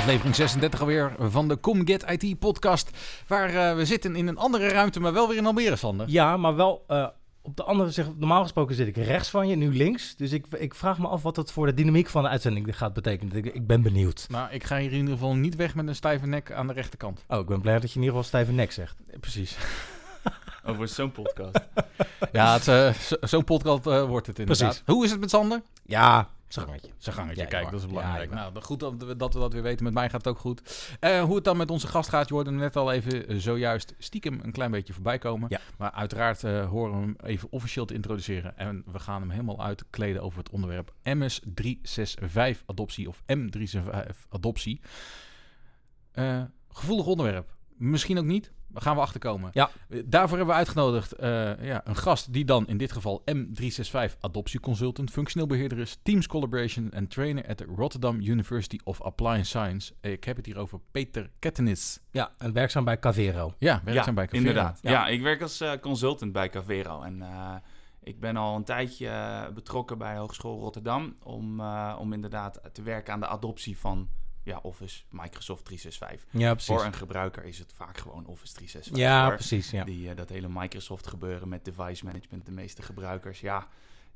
Aflevering 36 alweer van de Come Get IT podcast. Waar eh, we zitten in een andere ruimte, maar wel weer in Almere, Sander. Ja, maar wel eh, op de andere zeg, normaal gesproken zit ik rechts van je, nu links. Dus ik, ik vraag me af wat dat voor de dynamiek van de uitzending gaat betekenen. Ik, ik ben benieuwd. Nou, ik ga hier in ieder geval niet weg met een stijve nek aan de rechterkant. Oh, ik ben blij dat je in ieder geval stijve nek zegt. Eh, Precies. Over zo'n podcast. Ja, zo'n podcast wordt het inderdaad. Precies. Hoe is het met Sander? Ja, zijn gangetje. Zijn gangetje, Ja, kijk, dat is belangrijk. ja. nou, goed dat we, dat we dat weer weten. Met mij gaat het ook goed. Eh, hoe het dan met onze gast gaat, je hoorde hem net al even eh, zojuist stiekem een klein beetje voorbij komen. Ja. Maar uiteraard eh, horen we hem even officieel te introduceren. En we gaan hem helemaal uitkleden over het onderwerp MS365 adoptie of M365 adoptie. Gevoelig onderwerp. Misschien ook niet. Daar gaan we achterkomen. Ja. Daarvoor hebben we uitgenodigd eh, ja, een gast die dan in dit geval M365 adoptieconsultant, functioneel beheerder is, Teams Collaboration en trainer at de Rotterdam University of Appliance Science. Ik heb het hier over Peter Kettenis. Ja, en werkzaam bij Cavero. Ja, werkzaam bij Cavero. inderdaad. Ja. Ja. ik werk als eh, consultant bij Cavero. En eh, ik ben al een tijdje betrokken bij Hogeschool Rotterdam... Om, eh, om inderdaad te werken aan de adoptie van ja, Office Microsoft 365. Ja, precies. Voor een gebruiker is het vaak gewoon Office 365. Ja, precies. Ja. Die, eh, dat hele Microsoft gebeuren met device management, de meeste gebruikers, ja,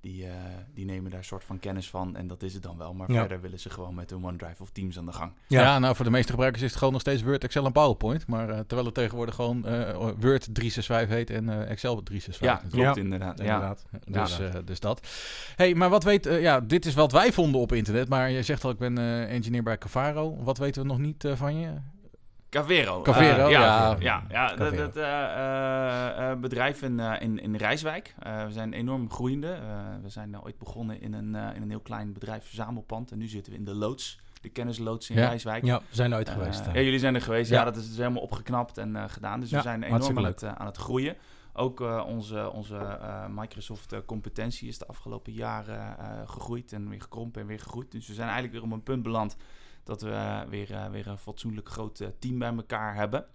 die, eh, die nemen daar een soort van kennis van en dat is het dan wel. Maar Ja. verder willen ze gewoon met hun OneDrive of Teams aan de gang. Ja. Ja. nou voor de meeste gebruikers is het gewoon nog steeds Word, Excel en PowerPoint. Maar eh, terwijl het tegenwoordig gewoon eh, Word 365 heet en eh, Excel 365. Ja, natuurlijk. klopt inderdaad. Ja. Inderdaad. Dus, Ja, eh, dus dat. hey, maar wat weet... ja, dit is wat wij vonden op internet. Maar je zegt al, ik ben eh, engineer bij Cavaro. Wat weten we nog niet van je? Cavero. Cavero, eh, ja. ja. Ja, ja, dat, Cavero. dat eh, eh, bedrijf in, in, in Rijswijk. We zijn enorm groeiende. We zijn ooit begonnen in een, in een heel klein bedrijf verzamelpand. En nu zitten we in de loods, de kennisloods in Ja. Rijswijk. Ja, we zijn nooit Eh, geweest. ja, jullie zijn er geweest. Ja, dat is dus helemaal opgeknapt en gedaan. Dus we zijn enorm aan het, aan het groeien. Ook onze, onze eh, Microsoft eh, competentie is de afgelopen jaren gegroeid en weer gekrompen en weer gegroeid. Dus we zijn eigenlijk weer op een punt beland dat we eh, weer, eh, weer een fatsoenlijk groot eh, team bij elkaar hebben.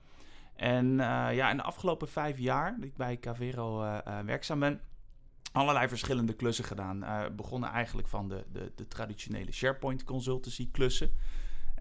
En ja, in de afgelopen vijf jaar dat ik bij Cavero werkzaam ben, allerlei verschillende klussen gedaan. Begonnen eigenlijk van de, de, de traditionele SharePoint consultancy klussen.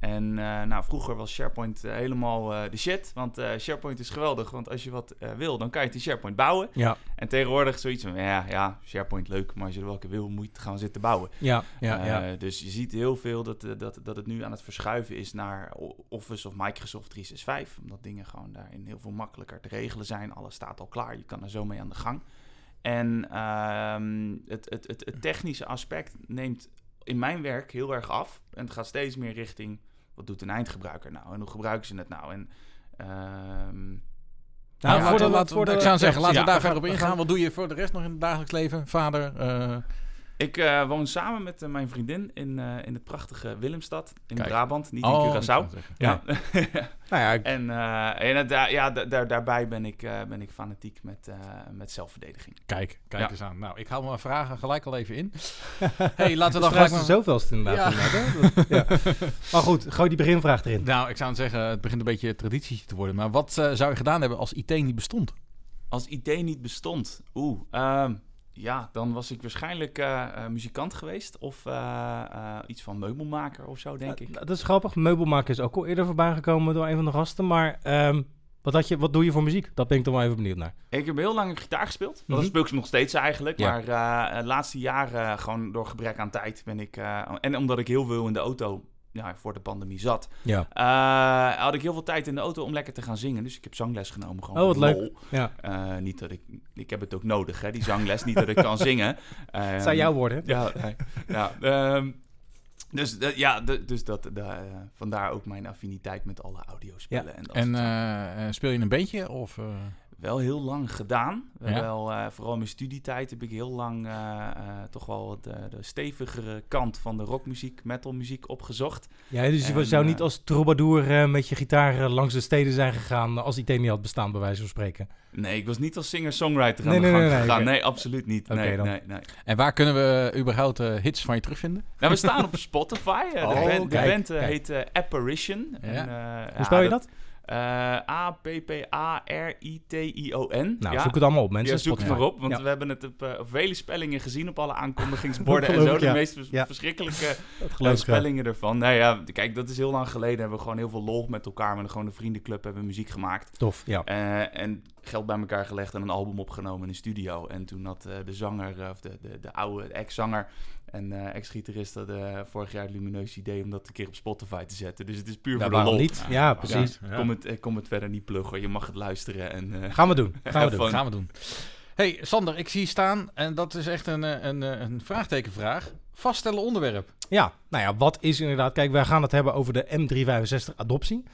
En eh, nou, vroeger was SharePoint eh, helemaal eh, de shit. Want SharePoint is geweldig. Want als je wat wil, dan kan je het in SharePoint bouwen. Ja, En tegenwoordig zoiets van, ja, ja, SharePoint leuk. Maar als je er welke wil, moet je het gaan zitten bouwen. ja, ja. ja. Dus je ziet heel veel dat, dat, dat het nu aan het verschuiven is naar Office of Microsoft 365. Omdat dingen gewoon daarin heel veel makkelijker te regelen zijn. Alles staat al klaar, je kan er zo mee aan de gang. En ehm, het, het, het, het technische aspect neemt in mijn werk heel erg af. En het gaat steeds meer richting, wat doet een eindgebruiker nou? En hoe gebruiken ze het nou? En... ehm, Nou, Ja, voor de- laten- laten- voor de- ik zou zeggen, ja, laten we daar we verder op ingaan. gaan- Wat doe je voor de rest nog in het dagelijks leven? Vader? eh, Ik eh, woon samen met eh, mijn vriendin in, eh, in het prachtige Willemstad in Kijk. Brabant, niet oh, in ik Curaçao. Ja. Nou ja, ik- en eh, ja, da- daar, daarbij ben ik, eh, ben ik fanatiek met, eh, met zelfverdediging. Kijk, kijk Ja. eens aan. Nou, ik hou mijn vragen gelijk al even in. hey, laten we dan gelijk de maar... zoveelste inderdaad. Ja. inderdaad, hè? Dat- ja. Maar goed, gooi die beginvraag erin. Nou, ik zou zeggen, het begint een beetje traditie te worden. Maar wat zou je gedaan hebben als IT niet bestond? Als IT niet bestond, oeh, ehm, ja, dan was ik waarschijnlijk eh, eh, muzikant geweest of eh, iets van meubelmaker of zo, denk ik. Ja, dat is grappig. Meubelmaker is ook al eerder voorbij gekomen door een van de gasten. Maar ehm, wat, had je, wat doe je voor muziek? Dat ben ik toch wel even benieuwd naar. Ik heb heel lang gitaar gespeeld. Dat Mhm. speel ik nog steeds eigenlijk. Ja. Maar het laatste jaren, gewoon door gebrek aan tijd, ben ik... en omdat ik heel veel in de auto ja, voor de pandemie zat, Ja. eh, had ik heel veel tijd in de auto om lekker te gaan zingen. Dus ik heb zangles genomen. Gewoon Oh, wat leuk. ja. Eh, niet dat ik... Ik heb het ook nodig, hè, die zangles. niet dat ik kan zingen. Het zijn jouw woorden. Ja, nee. ja ehm, dus eh, ja, de- dus dat, de, eh, vandaar ook mijn affiniteit met alle audiospellen. En, dat En eh, eh, speel je een bandje? Of, eh, wel heel lang gedaan. Ja. wel, eh, vooral in mijn studietijd heb ik heel lang eh, eh, toch wel de, de stevigere kant van de rockmuziek, metalmuziek opgezocht. Ja, dus je En, zou eh, niet als troubadour eh, met je gitaar langs de steden zijn gegaan als IT niet had bestaan, bij wijze van spreken. Nee, ik was niet als singer-songwriter aan Nee, de nee, gang nee, nee, gegaan. Nee, absoluut niet. Oké, Nee, dan. nee, nee. En waar kunnen we überhaupt eh, hits van je terugvinden? Nou, we staan op Spotify. De Oh, band, de kijk, band kijk. heet eh, Apparition. Ja. En, eh, Hoe spel je dat? A-P-P-A-R-I-T-I-O-N. Nou, ja. zoek het allemaal op, mensen. Ja, zoek het maar op, want Ja. we hebben het op, eh, op vele spellingen gezien op alle aankondigingsborden en zo. ik, De meest verschrikkelijke eh, spellingen ervan. Nou ja, kijk, dat is heel lang geleden. Hebben we gewoon heel veel lol met elkaar. Met gewoon een vriendenclub hebben we muziek gemaakt. Tof, ja. Eh, en geld bij elkaar gelegd en een album opgenomen in een studio. En toen had eh, de zanger, eh, of de, de, de oude ex-zanger en eh, ex-gitarist... had eh, vorig jaar het lumineuze idee om dat een keer op Spotify te zetten. Dus het is puur Ja, voor de lol. niet? Ja, precies. Ja, kom, het, ik kom het verder niet pluggen. Je mag het luisteren. En, eh, Gaan we doen. Gaan we doen. gaan we doen. Hey Sander, ik zie je staan en dat is echt een, eh, een, eh, een vraagtekenvraag. Vaststellen onderwerp. Ja, nou ja, wat is inderdaad... Kijk, wij gaan het hebben over de M365 adoptie.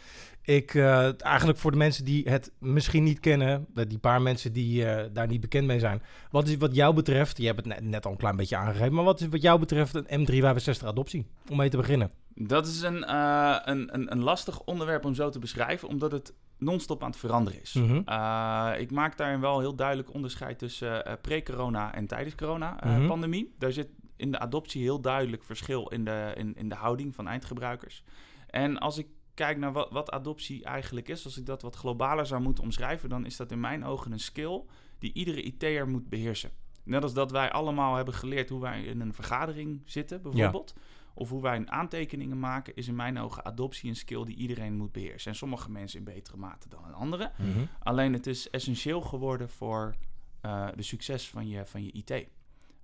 Ik, eh, eigenlijk voor de mensen die het misschien niet kennen, de- die paar mensen die eh, daar niet bekend mee zijn. Wat is wat jou betreft, je hebt het net, net al een klein beetje aangegeven, maar wat is wat jou betreft een M365 adoptie? Om mee te beginnen. Dat is een, eh, een, een, een lastig onderwerp om zo te beschrijven, omdat het non-stop aan het veranderen is. Mhm. Eh, ik maak daarin wel heel duidelijk onderscheid tussen eh, pre-corona en tijdens Mhm. corona-pandemie. Daar zit in de adoptie heel duidelijk verschil in de, in, in de houding van eindgebruikers. En als ik kijk naar wat, wat adoptie eigenlijk is, als ik dat wat globaler zou moeten omschrijven, dan is dat in mijn ogen een skill die iedere IT'er moet beheersen. Net als dat wij allemaal hebben geleerd hoe wij in een vergadering zitten, bijvoorbeeld. Of hoe wij aantekeningen maken, is in mijn ogen adoptie een skill die iedereen moet beheersen. En sommige mensen in betere mate dan in andere. Alleen het is essentieel geworden voor eh, de succes van je, van je IT.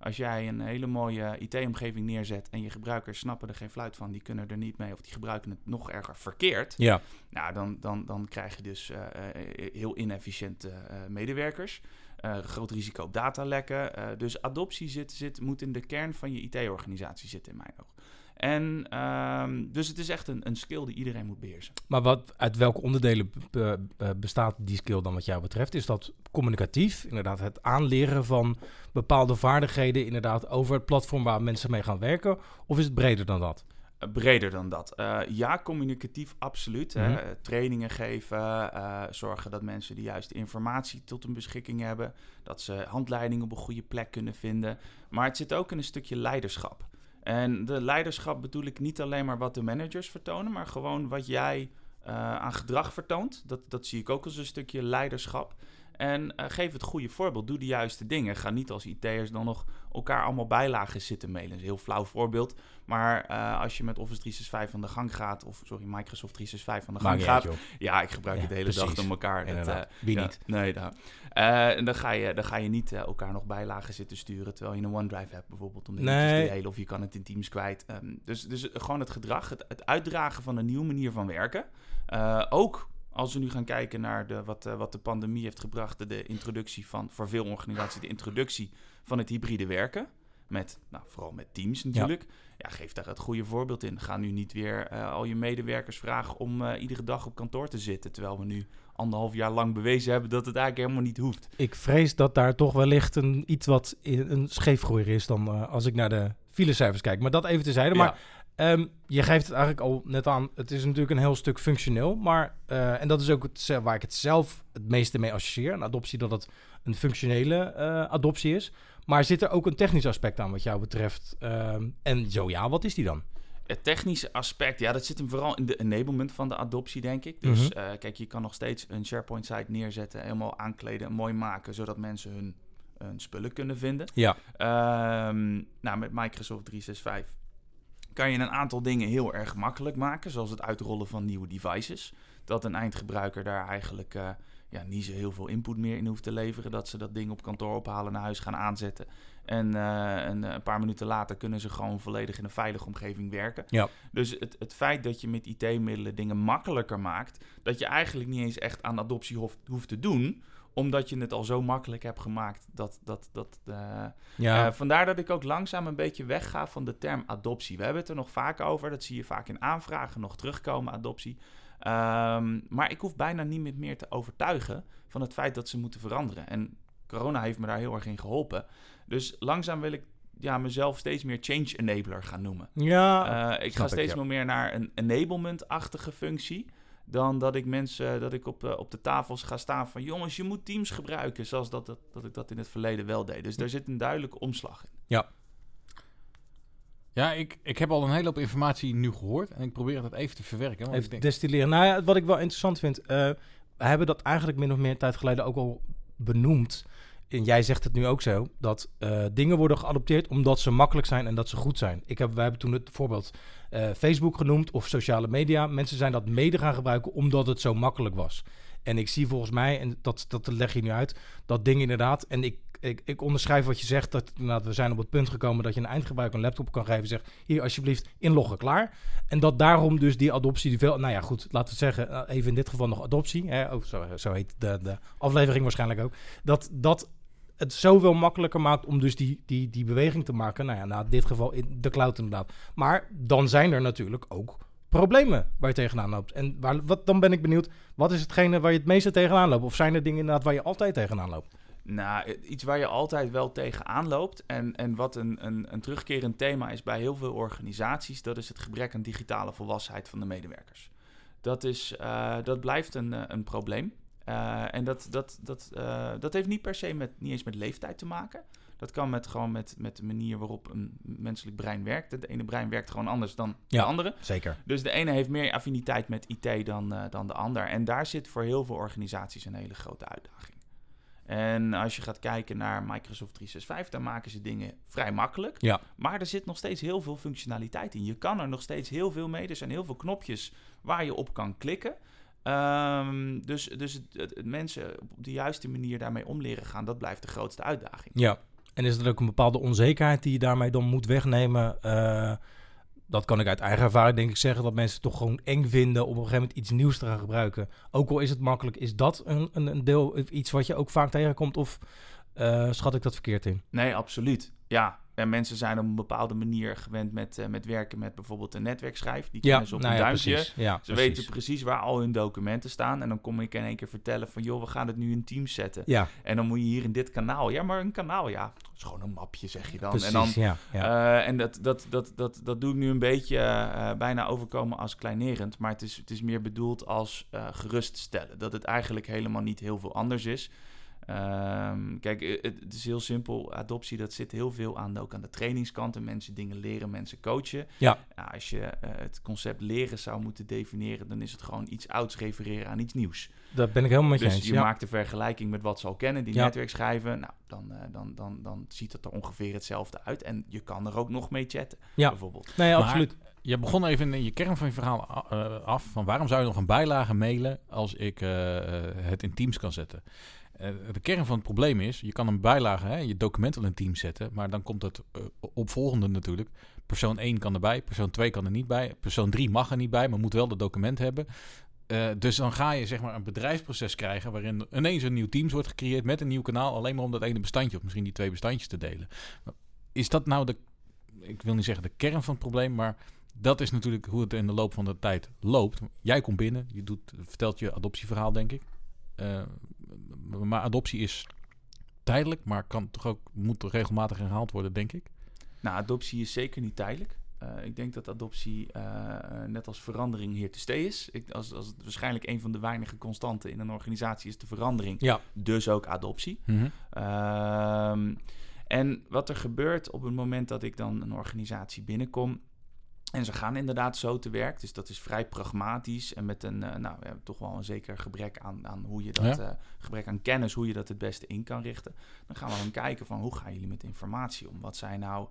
Als jij een hele mooie IT-omgeving neerzet en je gebruikers snappen er geen fluit van, die kunnen er niet mee of die gebruiken het nog erger verkeerd, Ja, nou, dan, dan, dan krijg je dus eh, eh, heel inefficiënte eh, medewerkers. Groot risico op datalekken. Dus adoptie zit, zit, moet in de kern van je IT-organisatie zitten, in mijn ogen. En ehm, dus het is echt een, een skill die iedereen moet beheersen. maar wat, uit welke onderdelen be- be- bestaat die skill dan wat jou betreft? Is dat communicatief, inderdaad het aanleren van bepaalde vaardigheden, inderdaad over het platform waar mensen mee gaan werken? Of is het breder dan dat? Eh, breder dan dat. Eh, ja, communicatief absoluut. hè. Mhm. Eh, trainingen geven, eh, zorgen dat mensen de juiste informatie tot hun beschikking hebben. Dat ze handleidingen op een goede plek kunnen vinden. Maar het zit ook in een stukje leiderschap. En de leiderschap bedoel ik niet alleen maar wat de managers vertonen, maar gewoon wat jij eh, aan gedrag vertoont. Dat, dat zie ik ook als een stukje leiderschap. En eh, geef het goede voorbeeld. Doe de juiste dingen. Ga niet als IT'ers dan nog elkaar allemaal bijlagen zitten mailen. Dat is een heel flauw voorbeeld. Maar eh, als je met Office 365 aan de gang gaat, of sorry, Microsoft 365 aan de gang gaat. uit. Ja, ik gebruik Ja, het de hele dag door elkaar. Dat, eh, Wie ja, niet? Nee, daar. En dan ga, je, dan ga je niet elkaar nog bijlagen zitten sturen, terwijl je een OneDrive hebt bijvoorbeeld om dingen Nee. te delen. Of je kan het in Teams kwijt. Ehm, dus, dus gewoon het gedrag, het, het uitdragen van een nieuwe manier van werken. Ook als we nu gaan kijken naar de, wat, eh, wat de pandemie heeft gebracht, de, de introductie van, voor veel organisaties, de introductie van het hybride werken. Met, nou, vooral met Teams natuurlijk. Ja. geef daar het goede voorbeeld in. Ga nu niet weer eh, al je medewerkers vragen om eh, iedere dag op kantoor te zitten. Terwijl we nu anderhalf jaar lang bewezen hebben dat het eigenlijk helemaal niet hoeft. Ik vrees dat daar toch wellicht een, iets wat in- een scheefgroeier is dan als ik naar de filecijfers kijk. Maar dat even terzijde. Maar Ehm, je geeft het eigenlijk al net aan. Het is natuurlijk een heel stuk functioneel. Maar, eh, en dat is ook het, waar ik het zelf het meeste mee associeer. Een adoptie dat het een functionele eh, adoptie is. Maar zit er ook een technisch aspect aan wat jou betreft? Ehm, en zo ja, wat is die dan? Het technische aspect, ja, dat zit hem vooral in de enablement van de adoptie, denk ik. Dus Mhm. eh, kijk, je kan nog steeds een SharePoint-site neerzetten, helemaal aankleden en mooi maken, zodat mensen hun, hun spullen kunnen vinden. Ja. Ehm, nou, met Microsoft 365 kan je een aantal dingen heel erg makkelijk maken, zoals het uitrollen van nieuwe devices. Dat een eindgebruiker daar eigenlijk eh, ja, niet zo heel veel input meer in hoeft te leveren. Dat ze dat ding op kantoor ophalen, naar huis gaan aanzetten. En eh, een, een paar minuten later kunnen ze gewoon volledig in een veilige omgeving werken. Ja. Dus het, het feit dat je met IT-middelen dingen makkelijker maakt, dat je eigenlijk niet eens echt aan adoptie hoeft, hoeft te doen omdat je het al zo makkelijk hebt gemaakt dat, dat, dat eh, Ja, eh, vandaar dat ik ook langzaam een beetje wegga van de term adoptie. We hebben het er nog vaak over. Dat zie je vaak in aanvragen nog terugkomen, adoptie. Ehm, maar ik hoef bijna niemand meer te overtuigen van het feit dat ze moeten veranderen. En corona heeft me daar heel erg in geholpen. Dus langzaam wil ik ja, mezelf steeds meer change enabler gaan noemen. Ja, Eh, ik ga ik, steeds ja. meer naar een enablement-achtige functie. Dan dat ik mensen, dat ik op, eh, op de tafels ga staan van jongens, je moet teams gebruiken. Zoals dat, dat, dat ik dat in het verleden wel deed. Dus daar zit een duidelijke omslag in. Ja, ik, ik heb al een hele hoop informatie nu gehoord. En ik probeer dat even te verwerken. Want ik Even denk, destilleren. Nou ja, wat ik wel interessant vind. eh, we hebben dat eigenlijk min of meer een tijd geleden ook al benoemd. En jij zegt het nu ook zo. Dat eh, dingen worden geadopteerd omdat ze makkelijk zijn en dat ze goed zijn. Ik heb, wij hebben toen het voorbeeld eh, Facebook genoemd of sociale media. Mensen zijn dat mede gaan gebruiken omdat het zo makkelijk was. En ik zie volgens mij, en dat, dat leg je nu uit, dat ding inderdaad. En ik, ik, ik onderschrijf wat je zegt. Dat we zijn op het punt gekomen dat je een eindgebruiker een laptop kan geven. Zeg hier alsjeblieft inloggen, klaar. En dat daarom dus die adoptie, die veel, nou ja, goed, laten we zeggen, eh, even in dit geval nog adoptie. Hè, oh, zo, zo heet de, de aflevering waarschijnlijk ook. Dat dat het zoveel makkelijker maakt om dus die, die, die beweging te maken. Nou ja, nou, in dit geval in de cloud inderdaad. Maar dan zijn er natuurlijk ook problemen waar je tegenaan loopt. En waar, wat, dan ben ik benieuwd, wat is hetgene waar je het meeste tegenaan loopt? Of zijn er dingen inderdaad waar je altijd tegenaan loopt? Nou, iets waar je altijd wel tegenaan loopt. En, en wat een, een, een terugkerend thema is bij heel veel organisaties, dat is het gebrek aan digitale volwassenheid van de medewerkers. Dat, is, eh, dat blijft een, eh, een probleem. Eh, en dat, dat, dat, eh, dat heeft niet per se met, niet eens met leeftijd te maken. Dat kan met, gewoon met, met de manier waarop een menselijk brein werkt. Het ene brein werkt gewoon anders dan Ja. de andere. Zeker. Dus de ene heeft meer affiniteit met IT dan, eh, dan de ander. En daar zit voor heel veel organisaties een hele grote uitdaging. En als je gaat kijken naar Microsoft 365, dan maken ze dingen vrij makkelijk. Ja. Maar er zit nog steeds heel veel functionaliteit in. Je kan er nog steeds heel veel mee. Er zijn heel veel knopjes waar je op kan klikken. Ehm, dus dus het, het- het mensen op de juiste manier daarmee om leren gaan, dat blijft de grootste uitdaging. Ja. En is er ook een bepaalde onzekerheid die je daarmee dan moet wegnemen? Eh, dat kan ik uit eigen ervaring denk ik zeggen, dat mensen het toch gewoon eng vinden om op een gegeven moment iets nieuws te gaan gebruiken. Ook al is het makkelijk, is dat een, een, een deel, iets wat je ook vaak tegenkomt? Of eh, schat ik dat verkeerd in? Nee, absoluut. Ja, en mensen zijn op een bepaalde manier gewend met, eh, met werken met bijvoorbeeld een netwerkschijf. Die kennen ze op nou een ja, duimpje. precies. Ja, Ze precies. weten precies waar al hun documenten staan. En dan kom ik in één keer vertellen van... joh, we gaan het nu in Teams zetten. Ja, En dan moet je hier in dit kanaal. Ja, maar een kanaal, ja. Dat is gewoon een mapje, zeg je dan. precies. En, dan, ja, eh, en dat, dat, dat, dat, dat doe ik nu een beetje eh, bijna overkomen als kleinerend. Maar het is, het is meer bedoeld als geruststellen. Dat het eigenlijk helemaal niet heel veel anders is. Ehm, kijk, het, het is heel simpel. Adoptie, dat zit heel veel aan, ook aan de trainingskant. En mensen dingen leren, mensen coachen. Ja. als je eh, het concept leren zou moeten definiëren... dan is het gewoon iets ouds refereren aan iets nieuws. dat ben ik helemaal met je Dus eens. je ja. maakt de vergelijking met wat ze al kennen, die Ja. netwerkschijven. Nou, dan, eh, dan, dan, dan ziet het er ongeveer hetzelfde uit. En je kan er ook nog mee chatten, Ja. bijvoorbeeld. Nee, Maar- absoluut. Je begon even in je kern van je verhaal eh, af van waarom zou je nog een bijlage mailen als ik het in Teams kan zetten. Eh, de kern van het probleem is, je kan een bijlage, hè, je document in Teams zetten, maar dan komt het eh, opvolgende natuurlijk. Persoon 1 kan erbij, persoon 2 kan er niet bij, persoon 3 mag er niet bij, maar moet wel het document hebben. Eh, dus dan ga je zeg maar een bedrijfsproces krijgen waarin ineens een nieuw Teams wordt gecreëerd met een nieuw kanaal, alleen maar om dat ene bestandje of misschien die twee bestandjes te delen. Is dat nou de, ik wil niet zeggen de kern van het probleem, maar dat is natuurlijk hoe het in de loop van de tijd loopt. Jij komt binnen, je doet, vertelt je adoptieverhaal, denk ik. Maar adoptie is tijdelijk, maar kan toch ook, moet toch regelmatig herhaald worden, denk ik. Nou, adoptie is zeker niet tijdelijk. Eh, ik denk dat adoptie eh, net als verandering hier te stay is. Ik, als, als het waarschijnlijk een van de weinige constanten in een organisatie is de verandering. Ja, Dus ook adoptie. Ehm, en wat er gebeurt op het moment dat ik dan een organisatie binnenkom. En ze gaan inderdaad zo te werk. Dus dat is vrij pragmatisch. En met een, eh, nou, ja, toch wel een zeker gebrek aan, aan hoe je dat, Ja. eh, gebrek aan kennis, hoe je dat het beste in kan richten. Dan gaan we dan kijken van hoe gaan jullie met informatie om? Wat zijn nou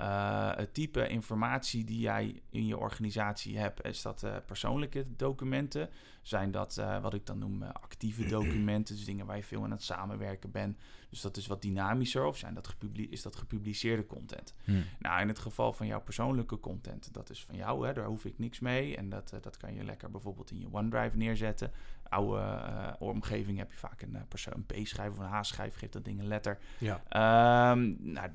eh, het type informatie die jij in je organisatie hebt? Is dat eh, persoonlijke documenten? Zijn dat eh, wat ik dan noem actieve documenten? Dus dingen waar je veel aan het samenwerken bent. Dus dat is wat dynamischer. Of zijn dat gepubli- is dat gepubliceerde content? Nou, in het geval van jouw persoonlijke content, dat is van jou, hè, daar hoef ik niks mee. En dat, dat kan je lekker bijvoorbeeld in je OneDrive neerzetten. Oude omgeving heb je vaak een, persoon, een P-schijf of een H-schijf, geeft dat ding een letter. ja. Ehm, nou,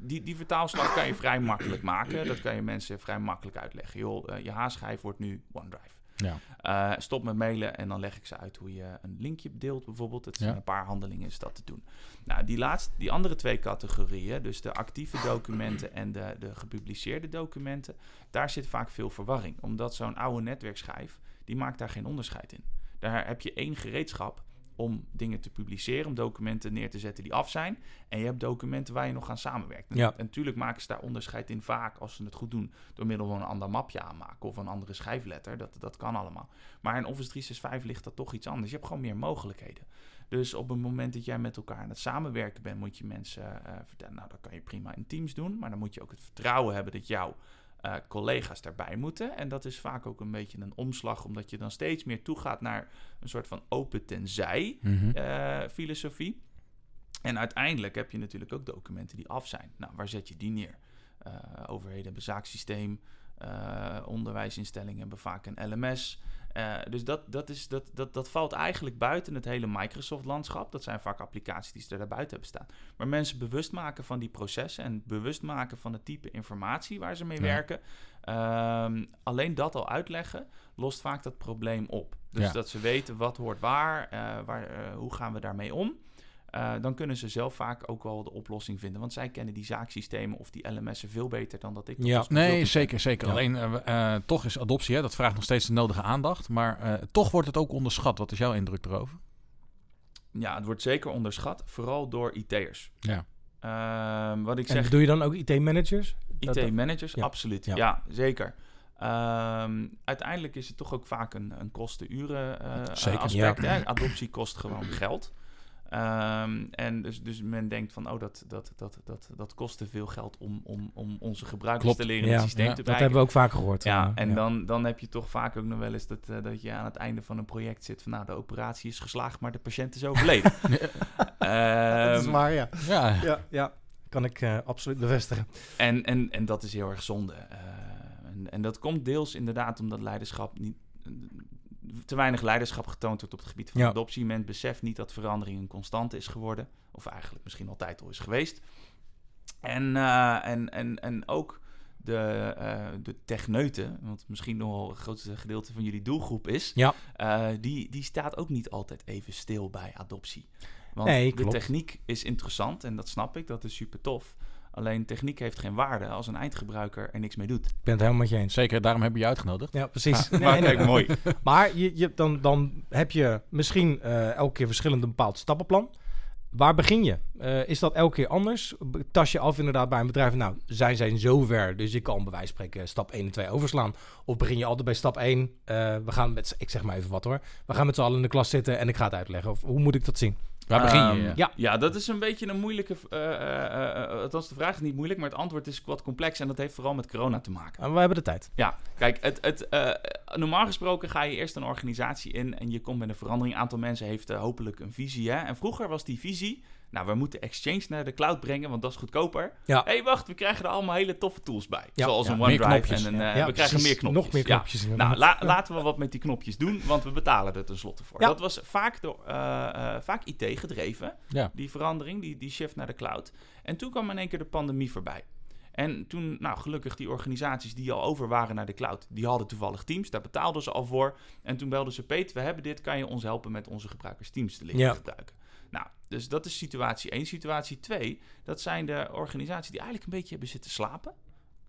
die, die vertaalslag kan je vrij makkelijk maken. Dat kan je mensen vrij makkelijk uitleggen. Joh, eh, je H-schijf wordt nu OneDrive. Ja. Eh, stop met mailen en dan leg ik ze uit hoe je een linkje deelt bijvoorbeeld. Het zijn Ja. een paar handelingen is dat te doen. Nou, die, laatste, die andere twee categorieën, dus de actieve documenten en de, de gepubliceerde documenten, daar zit vaak veel verwarring. Omdat zo'n oude netwerkschijf, die maakt daar geen onderscheid in. Daar heb je één gereedschap om dingen te publiceren, om documenten neer te zetten die af zijn. En je hebt documenten waar je nog aan samenwerkt. En, Ja. en natuurlijk maken ze daar onderscheid in vaak, als ze het goed doen, door middel van een ander mapje aanmaken of een andere schijfletter. Dat, dat kan allemaal. Maar in Office 365 ligt dat toch iets anders. Je hebt gewoon meer mogelijkheden. Dus op het moment dat jij met elkaar aan het samenwerken bent, moet je mensen eh, vertellen, nou dat kan je prima in teams doen, maar dan moet je ook het vertrouwen hebben dat jouw eh, collega's daarbij moeten. En dat is vaak ook een beetje een omslag, omdat je dan steeds meer toegaat naar een soort van open tenzij eh, filosofie. En uiteindelijk heb je natuurlijk ook documenten die af zijn. Nou, waar zet je die neer? Eh, overheden hebben zaaksysteem, eh, onderwijsinstellingen hebben vaak een LMS. Eh, dus dat, dat, is, dat, dat, dat valt eigenlijk buiten het hele Microsoft-landschap. Dat zijn vaak applicaties die ze er daarbuiten hebben staan. Maar mensen bewust maken van die processen en bewust maken van het type informatie waar ze mee Ja. werken. Ehm, alleen dat al uitleggen lost vaak dat probleem op. Dus Ja. dat ze weten wat hoort waar, eh, waar eh, hoe gaan we daarmee om. Eh, dan kunnen ze zelf vaak ook wel de oplossing vinden. Want zij kennen die zaaksystemen of die LMS'en veel beter dan dat ik Ja. als Nee, zeker, zeker. Ja. Alleen eh, eh, toch is adoptie, hè, dat vraagt nog steeds de nodige aandacht. Maar eh, toch wordt het ook onderschat. Wat is jouw indruk erover? Ja, het wordt zeker onderschat, vooral door IT'ers. Ja. Ehm, wat ik En zeg, doe je dan ook IT-managers? IT-managers, Ja. absoluut. Ja. Ja, zeker. Ehm, uiteindelijk is het toch ook vaak een, een kosten-uren eh, Zeker, aspect. ja. Hè? Adoptie kost gewoon geld. Ehm, en dus, dus men denkt van, oh, dat, dat, dat, dat, dat kost te veel geld om, om, om onze gebruikers Klopt. te leren Ja, het systeem ja, te Dat bereiken. hebben we ook vaker gehoord. Ja, eh, en Dan, dan heb je toch vaak ook nog wel eens dat, eh, dat je aan het einde van een project zit van, nou, de operatie is geslaagd, maar de patiënt is overleden. Dat is waar, ja. Ja, Ja, ja. kan ik eh, absoluut bevestigen. En, en, en dat is heel erg zonde. Eh, en, en dat komt deels inderdaad omdat leiderschap niet. Te weinig leiderschap getoond wordt op het gebied van Ja. adoptie. Men beseft niet dat verandering een constante is geworden. Of eigenlijk misschien altijd al is geweest. En, eh, en, en, en ook de, eh, de techneuten, wat misschien nogal het grootste gedeelte van jullie doelgroep is, Ja. eh, die, die staat ook niet altijd even stil bij adoptie. Want Nee, de techniek is interessant en dat snap ik, dat is super tof. Alleen techniek heeft geen waarde als een eindgebruiker er niks mee doet. Ik ben het helemaal met je eens. zeker. Daarom hebben we je uitgenodigd. Ja, precies. Nee, maar kijk, mooi. Maar je, je, dan, dan heb je misschien eh, elke keer verschillend een bepaald stappenplan. Waar begin je? Eh, is dat elke keer anders? Tas je af inderdaad bij een bedrijf, nou, zij zijn zover, dus ik kan bij wijze van spreken stap 1 en 2 overslaan. Of begin je altijd bij stap 1, eh, we gaan met, ik zeg maar even wat hoor, we gaan met z'n allen in de klas zitten en ik ga het uitleggen. Of hoe moet ik dat zien? Waar begin je? Ehm, ja? Ja. dat is een beetje een moeilijke... eh eh, eh, althans, de vraag is niet moeilijk, maar het antwoord is wat complex. En dat heeft vooral met corona te maken. En we hebben de tijd. Ja, kijk, het, het, eh, normaal gesproken ga je eerst een organisatie in en je komt met een verandering. Een aantal mensen heeft hopelijk een visie. Hè? En vroeger was die visie, nou, we moeten Exchange naar de cloud brengen, want dat is goedkoper. Ja. Hé, hey, wacht, we krijgen er allemaal hele toffe tools bij. Ja. Zoals Ja, een OneDrive en een, eh, Ja, we krijgen precies. meer knopjes. Nog meer Ja. knopjes. Nou, la- laten we wat met die knopjes doen, want we betalen er tenslotte voor. Ja. Dat was vaak, door, eh, eh, vaak IT gedreven, Ja. die verandering, die, die shift naar de cloud. En toen kwam in één keer de pandemie voorbij. En toen, nou gelukkig, die organisaties die al over waren naar de cloud, die hadden toevallig Teams, daar betaalden ze al voor. En toen belden ze, Peter, we hebben dit, kan je ons helpen met onze gebruikers Teams te leren Ja. gebruiken? Nou, dus dat is situatie 1. Situatie 2, dat zijn de organisaties die eigenlijk een beetje hebben zitten slapen.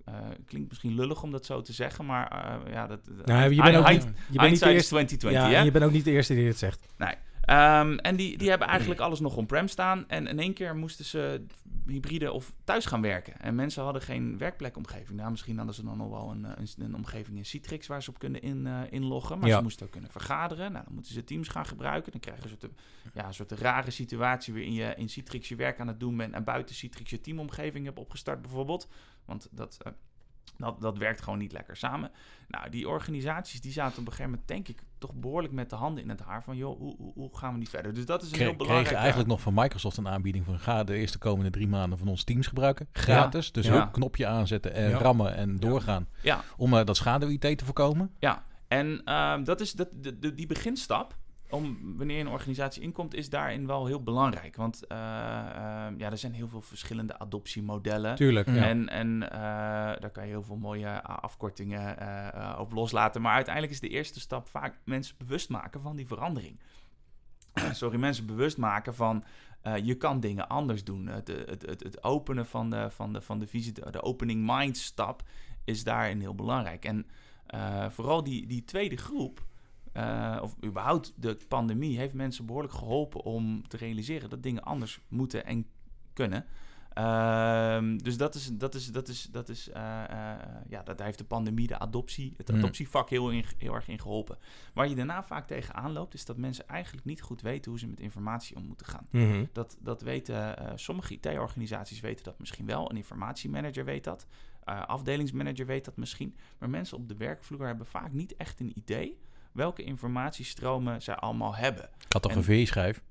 Eh, klinkt misschien lullig om dat zo te zeggen, maar eh, ja, dat... Nou, je bent ook niet, je bent niet de eerste. 2020, Ja, je bent ook niet de eerste die dit zegt. Nee. Ehm, en die, die hebben eigenlijk alles nog on-prem staan. En in één keer moesten ze hybride of thuis gaan werken. En mensen hadden geen werkplekomgeving. Nou, misschien hadden ze dan nog wel een, eh, een, een omgeving in Citrix waar ze op kunnen in, eh, inloggen. Maar Ja. ze moesten ook kunnen vergaderen. Nou, dan moeten ze Teams gaan gebruiken. Dan krijgen ze een soort, ja, een soort rare situatie waarin je in Citrix je werk aan het doen bent. En buiten Citrix je teamomgeving hebt opgestart bijvoorbeeld. Want dat... eh, dat, dat werkt gewoon niet lekker samen. Nou, die organisaties die zaten op een gegeven moment, denk ik, toch behoorlijk met de handen in het haar van, joh, hoe, hoe, hoe gaan we niet verder? Dus dat is een Kre- heel belangrijk. kregen eigenlijk nog van Microsoft een aanbieding van ga de eerste komende drie maanden van ons Teams gebruiken. Gratis. Dus Ja. knopje aanzetten en Ja. rammen en doorgaan. Ja, Om eh, dat schaduw-IT te voorkomen. ja. En ehm, dat is dat, de, de- die beginstap. Om wanneer een organisatie inkomt, is daarin wel heel belangrijk. Want eh, eh, ja, er zijn heel veel verschillende adoptiemodellen. Tuurlijk. Ja. En, en eh, daar kan je heel veel mooie afkortingen op loslaten. Maar uiteindelijk is de eerste stap vaak mensen bewust maken van die verandering. Sorry, mensen bewust maken van je kan dingen anders doen. Het, het, het, het openen van de, van de, van de visie, de, opening mind stap is daarin heel belangrijk. En vooral die, die tweede groep, eh, of überhaupt de pandemie, heeft mensen behoorlijk geholpen om te realiseren dat dingen anders moeten en kunnen. Ehm, dus dat is, dat is, dat is, dat is, eh, eh, ja, dat, daar heeft de pandemie, de adoptie, het Hmm. adoptievak heel, in, heel erg in geholpen. Waar je daarna vaak tegenaan loopt, is dat mensen eigenlijk niet goed weten hoe ze met informatie om moeten gaan. Mhm. Dat, dat weten sommige IT-organisaties weten dat misschien wel. Een informatiemanager weet dat. afdelingsmanager weet dat misschien. Maar mensen op de werkvloer hebben vaak niet echt een idee welke informatiestromen zij allemaal hebben. Ik had toch En- een V-schijf?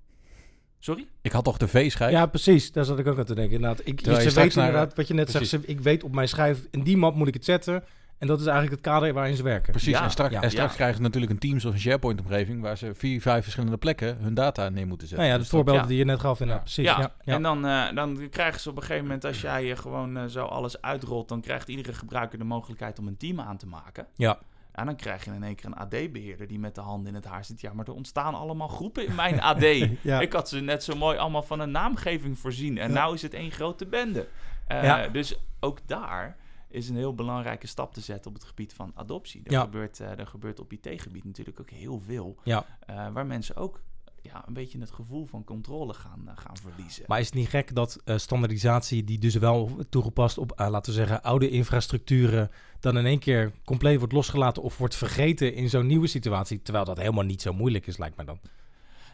Sorry? Ik had toch de V-schijf? Ja, precies. Daar zat ik ook aan te denken. Inderdaad, ik, je ze weten naar- inderdaad wat je net Precies. zegt. ze- Ik weet op mijn schijf, in die map moet ik het zetten. En dat is eigenlijk het kader waarin ze werken. Precies, Ja, en straks, ja, en straks ja. krijgen ze natuurlijk een Teams of een SharePoint-omgeving... waar ze vier, vijf verschillende plekken hun data neer moeten zetten. Nou ja, de Dus dat- voorbeelden ja. die je net gaf inderdaad. Precies. ja. Ja, ja. en dan, eh, dan krijgen ze op een gegeven moment, als jij eh, gewoon eh, zo alles uitrolt, dan krijgt iedere gebruiker de mogelijkheid om een team aan te maken. Ja. En dan krijg je in één keer een AD-beheerder die met de handen in het haar zit. Ja, maar er ontstaan allemaal groepen in mijn AD. Ja. Ik had ze net zo mooi allemaal van een naamgeving voorzien. En Ja. nou is het één grote bende. Eh, Ja. Dus ook daar is een heel belangrijke stap te zetten op het gebied van adoptie. Er, Ja. gebeurt, eh, er gebeurt op IT-gebied natuurlijk ook heel veel. Ja. eh, waar mensen ook ja, een beetje het gevoel van controle gaan, eh, gaan verliezen. Maar is het niet gek dat eh, standaardisatie, die dus wel toegepast op, eh, laten we zeggen, oude infrastructuren, dan in één keer compleet wordt losgelaten of wordt vergeten in zo'n nieuwe situatie, terwijl dat helemaal niet zo moeilijk is, lijkt me dan.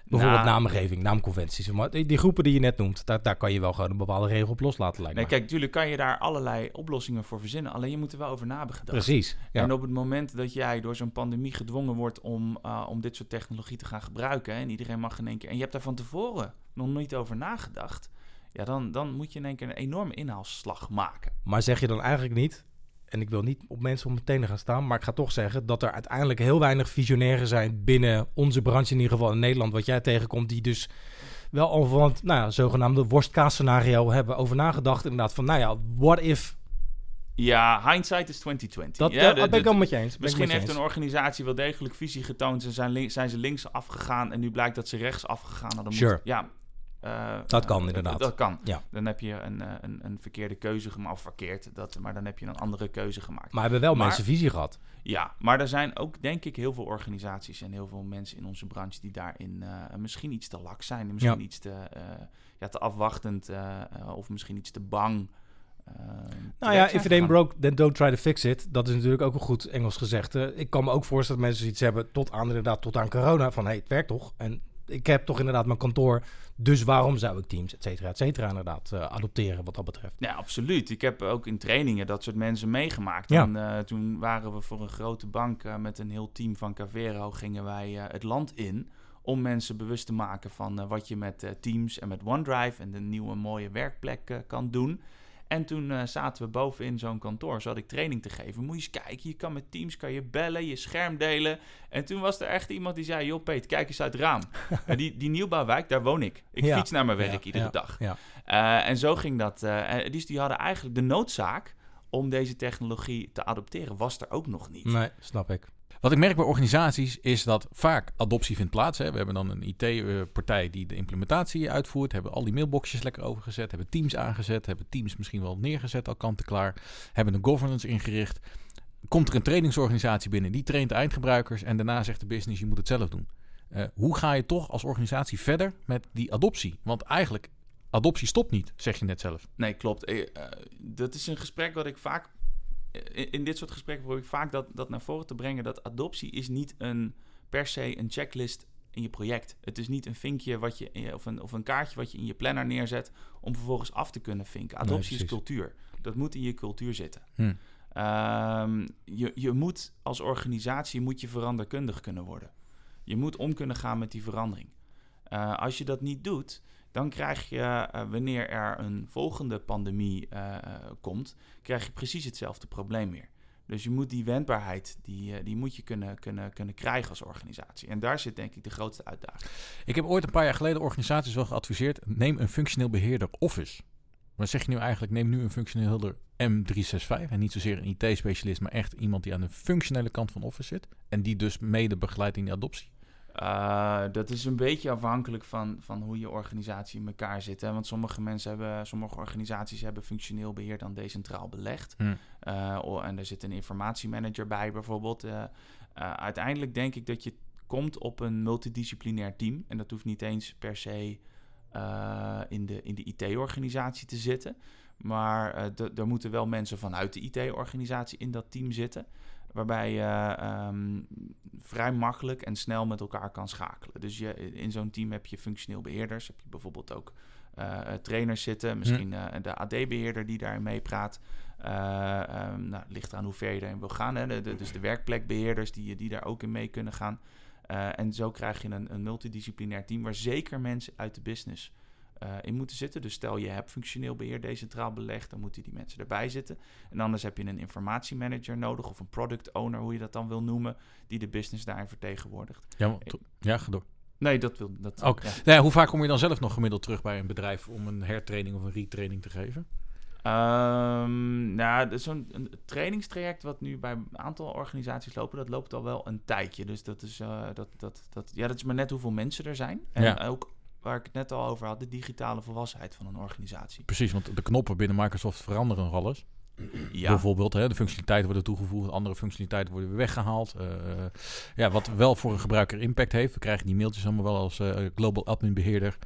Bijvoorbeeld Nou, naamgeving, naamconventies. Maar die, die groepen die je net noemt, daar, daar kan je wel gewoon een bepaalde regel op loslaten, lijkt Nee, kijk, natuurlijk kan je daar allerlei oplossingen voor verzinnen. Alleen je moet er wel over na hebben gedacht. Precies. Ja. En op het moment dat jij door zo'n pandemie gedwongen wordt om, eh, om dit soort technologie te gaan gebruiken, en iedereen mag in één keer, en je hebt daar van tevoren nog niet over nagedacht, ja, dan, dan moet je in één keer een enorme inhaalslag maken. Maar zeg je dan eigenlijk niet, en ik wil niet op mensen om mijn tenen gaan staan, maar ik ga toch zeggen dat er uiteindelijk heel weinig visionairen zijn binnen onze branche, in ieder geval in Nederland, wat jij tegenkomt, die dus wel al van het nou ja, zogenaamde worstkaas-scenario hebben over nagedacht. Inderdaad, van nou ja, what if? Ja, hindsight is 2020. Dat, ja, dat ben ik wel met je eens. Misschien je heeft eens. een organisatie wel degelijk visie getoond en zijn, zijn ze links afgegaan en nu blijkt dat ze rechts afgegaan hadden. Sure. moeten. Ja, eh, Dat eh, kan inderdaad. Dat kan. Ja. Dan heb je een, eh, een, een verkeerde keuze gemaakt, of verkeerd, dat, maar dan heb je een andere keuze gemaakt. Maar hebben wel Maar- mensen visie gehad. Ja, maar er zijn ook denk ik heel veel organisaties en heel veel mensen in onze branche die daarin eh, misschien iets te lak zijn. Misschien Ja. iets te, eh, ja, te afwachtend eh, eh, of misschien iets te bang. eh, Nou ja, if it ain't broke, then don't try to fix it. Dat is natuurlijk ook een goed Engels gezegde. Ik kan me ook voorstellen dat mensen iets hebben tot aan inderdaad tot aan corona van hey, het werkt toch? En ik heb toch inderdaad mijn kantoor, dus waarom zou ik Teams, et cetera, et cetera, inderdaad eh, adopteren wat dat betreft. Ja, absoluut. Ik heb ook in trainingen dat soort mensen meegemaakt. Ja. En, eh, toen waren we voor een grote bank eh, met een heel team van Cavero gingen wij het land in om mensen bewust te maken van wat je met Teams en met OneDrive en de nieuwe mooie werkplek kan doen. En toen eh, zaten we bovenin zo'n kantoor, zat ik training te geven. Moet je eens kijken, je kan met Teams kan je bellen, je scherm delen. En toen was er echt iemand die zei, joh Peet, kijk eens uit het raam. En die, die nieuwbouwwijk, daar woon ik. Ik Ja. fiets naar mijn werk Ja, iedere ja, dag. Eh, en zo ging dat. en dus die hadden eigenlijk de noodzaak om deze technologie te adopteren, was er ook nog niet. Nee, snap ik. Wat ik merk bij organisaties is dat vaak adoptie vindt plaats. Hè. We hebben dan een IT-partij die de implementatie uitvoert. Hebben al die mailboxjes lekker overgezet. Hebben Teams aangezet. Hebben Teams misschien wel neergezet, al kant-en-klaar. Hebben een governance ingericht. Komt er een trainingsorganisatie binnen, die traint eindgebruikers. En daarna zegt de business, je moet het zelf doen. Eh, hoe ga je toch als organisatie verder met die adoptie? Want eigenlijk, adoptie stopt niet, zeg je net zelf. Nee, klopt. Eh, eh, dat is een gesprek wat ik vaak. In, in dit soort gesprekken probeer ik vaak dat, dat naar voren te brengen. Dat adoptie is niet een, per se een checklist in je project. Het is niet een vinkje wat je, of, een, of een kaartje wat je in je planner neerzet om vervolgens af te kunnen vinken. Adoptie is cultuur. Dat moet in je cultuur zitten. Hm. Ehm, je, je moet als organisatie moet je veranderkundig kunnen worden. Je moet om kunnen gaan met die verandering. Eh, als je dat niet doet, dan krijg je, eh, wanneer er een volgende pandemie eh, eh, komt, krijg je precies hetzelfde probleem weer. Dus je moet die wendbaarheid, die, die moet je kunnen, kunnen, kunnen krijgen als organisatie. En daar zit denk ik de grootste uitdaging. Ik heb ooit een paar jaar geleden organisaties wel geadviseerd, neem een functioneel beheerder Office. Maar zeg je nu eigenlijk, neem nu een functioneel beheerder M365 en niet zozeer een IT-specialist, maar echt iemand die aan de functionele kant van Office zit en die dus mede begeleidt in de adoptie. Uh, dat is een beetje afhankelijk van, van hoe je organisatie in elkaar zit. Hè? Want sommige mensen hebben, sommige organisaties hebben functioneel beheer dan decentraal belegd. Hm. Uh, oh, en er zit een informatiemanager bij bijvoorbeeld. Uh, uiteindelijk denk ik dat je komt op een multidisciplinair team. En dat hoeft niet eens per se in de, in de IT-organisatie te zitten. Maar er moeten wel mensen vanuit de IT-organisatie in dat team zitten waarbij je um, vrij makkelijk en snel met elkaar kan schakelen. Dus je, in zo'n team heb je functioneel beheerders, heb je bijvoorbeeld ook uh, trainers zitten, misschien uh, de AD-beheerder die daarin meepraat. Uh, um, nou, ligt eraan hoe ver je daarin wil gaan. Hè? De, de, dus de werkplekbeheerders die, die daar ook in mee kunnen gaan. en zo krijg je een, een multidisciplinair team waar zeker mensen uit de business uh, in moeten zitten. Dus stel je hebt functioneel beheer decentraal belegd, dan moeten die mensen erbij zitten. En anders heb je een informatiemanager nodig of een product owner, hoe je dat dan wil noemen, die de business daarin vertegenwoordigt. Ja, maar, ja ga door. Nee, dat wil dat. Ook. Ja. Nou, hoe vaak kom je dan zelf nog gemiddeld terug bij een bedrijf om een hertraining of een retraining te geven? Um, nou, zo'n trainingstraject wat nu bij een aantal organisaties lopen, dat loopt al wel een tijdje. Dus dat is, uh, dat, dat, dat, ja, dat is maar net hoeveel mensen er zijn. En ja. ook waar ik het net al over had, de digitale volwassenheid van een organisatie. Precies, want de knoppen binnen Microsoft veranderen nog alles. Ja. Bijvoorbeeld, hè, de functionaliteiten worden toegevoegd, andere functionaliteiten worden weer weggehaald. Uh, ja, wat wel voor een gebruiker impact heeft. We krijgen die mailtjes allemaal wel als uh, Global Admin Beheerder,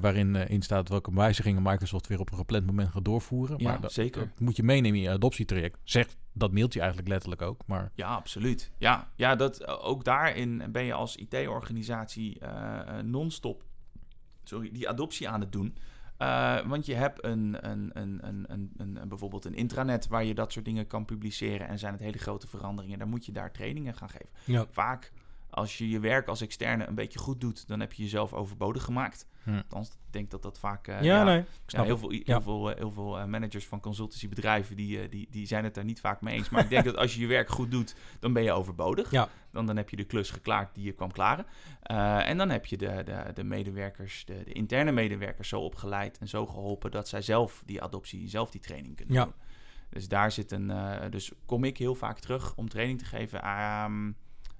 waarin in staat welke wijzigingen Microsoft weer op een gepland moment gaat doorvoeren. Ja, maar dat, zeker. Dat moet je meenemen in je adoptietraject. Zegt dat mailtje eigenlijk letterlijk ook. Maar... Ja, absoluut. Ja, ja dat, ook daarin ben je als IT-organisatie non-stop sorry, die adoptie aan het doen. Uh, want je hebt een, een, een, een, een, een, bijvoorbeeld een intranet waar je dat soort dingen kan publiceren. En zijn het hele grote veranderingen. Dan moet je daar trainingen gaan geven. Ja. Vaak als je je werk als externe een beetje goed doet, dan heb je jezelf overbodig gemaakt. Hm. Althans, ik denk dat dat vaak... Uh, ja, nee. Ja, heel veel, heel veel, uh, heel veel uh, managers van consultancybedrijven, die, die, die zijn het daar niet vaak mee eens. Maar ik denk dat als je je werk goed doet, dan ben je overbodig. Ja. Dan, dan heb je de klus geklaard die je kwam klaren. en dan heb je de, de, de medewerkers, de, de interne medewerkers zo opgeleid en zo geholpen dat zij zelf die adoptie, zelf die training kunnen ja. doen. Dus daar zit een... dus kom ik heel vaak terug om training te geven. Um,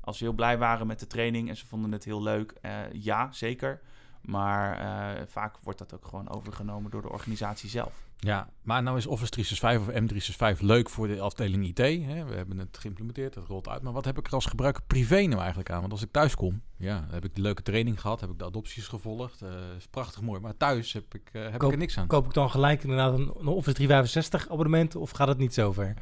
als ze heel blij waren met de training en ze vonden het heel leuk, uh, ja, zeker. Maar uh, vaak wordt dat ook gewoon overgenomen door de organisatie zelf. Ja, maar nou is Office 365 of M365 leuk voor de afdeling IT. Hè? We hebben het geïmplementeerd, het rolt uit. Maar wat heb ik er als gebruiker privé nou eigenlijk aan? Want als ik thuis kom, ja, heb ik de leuke training gehad, heb ik de adopties gevolgd. Uh, is prachtig mooi. Maar thuis heb ik, uh, heb koop, ik er niks aan. Koop ik dan gelijk inderdaad een, een Office 365 abonnement of gaat het niet zo ver?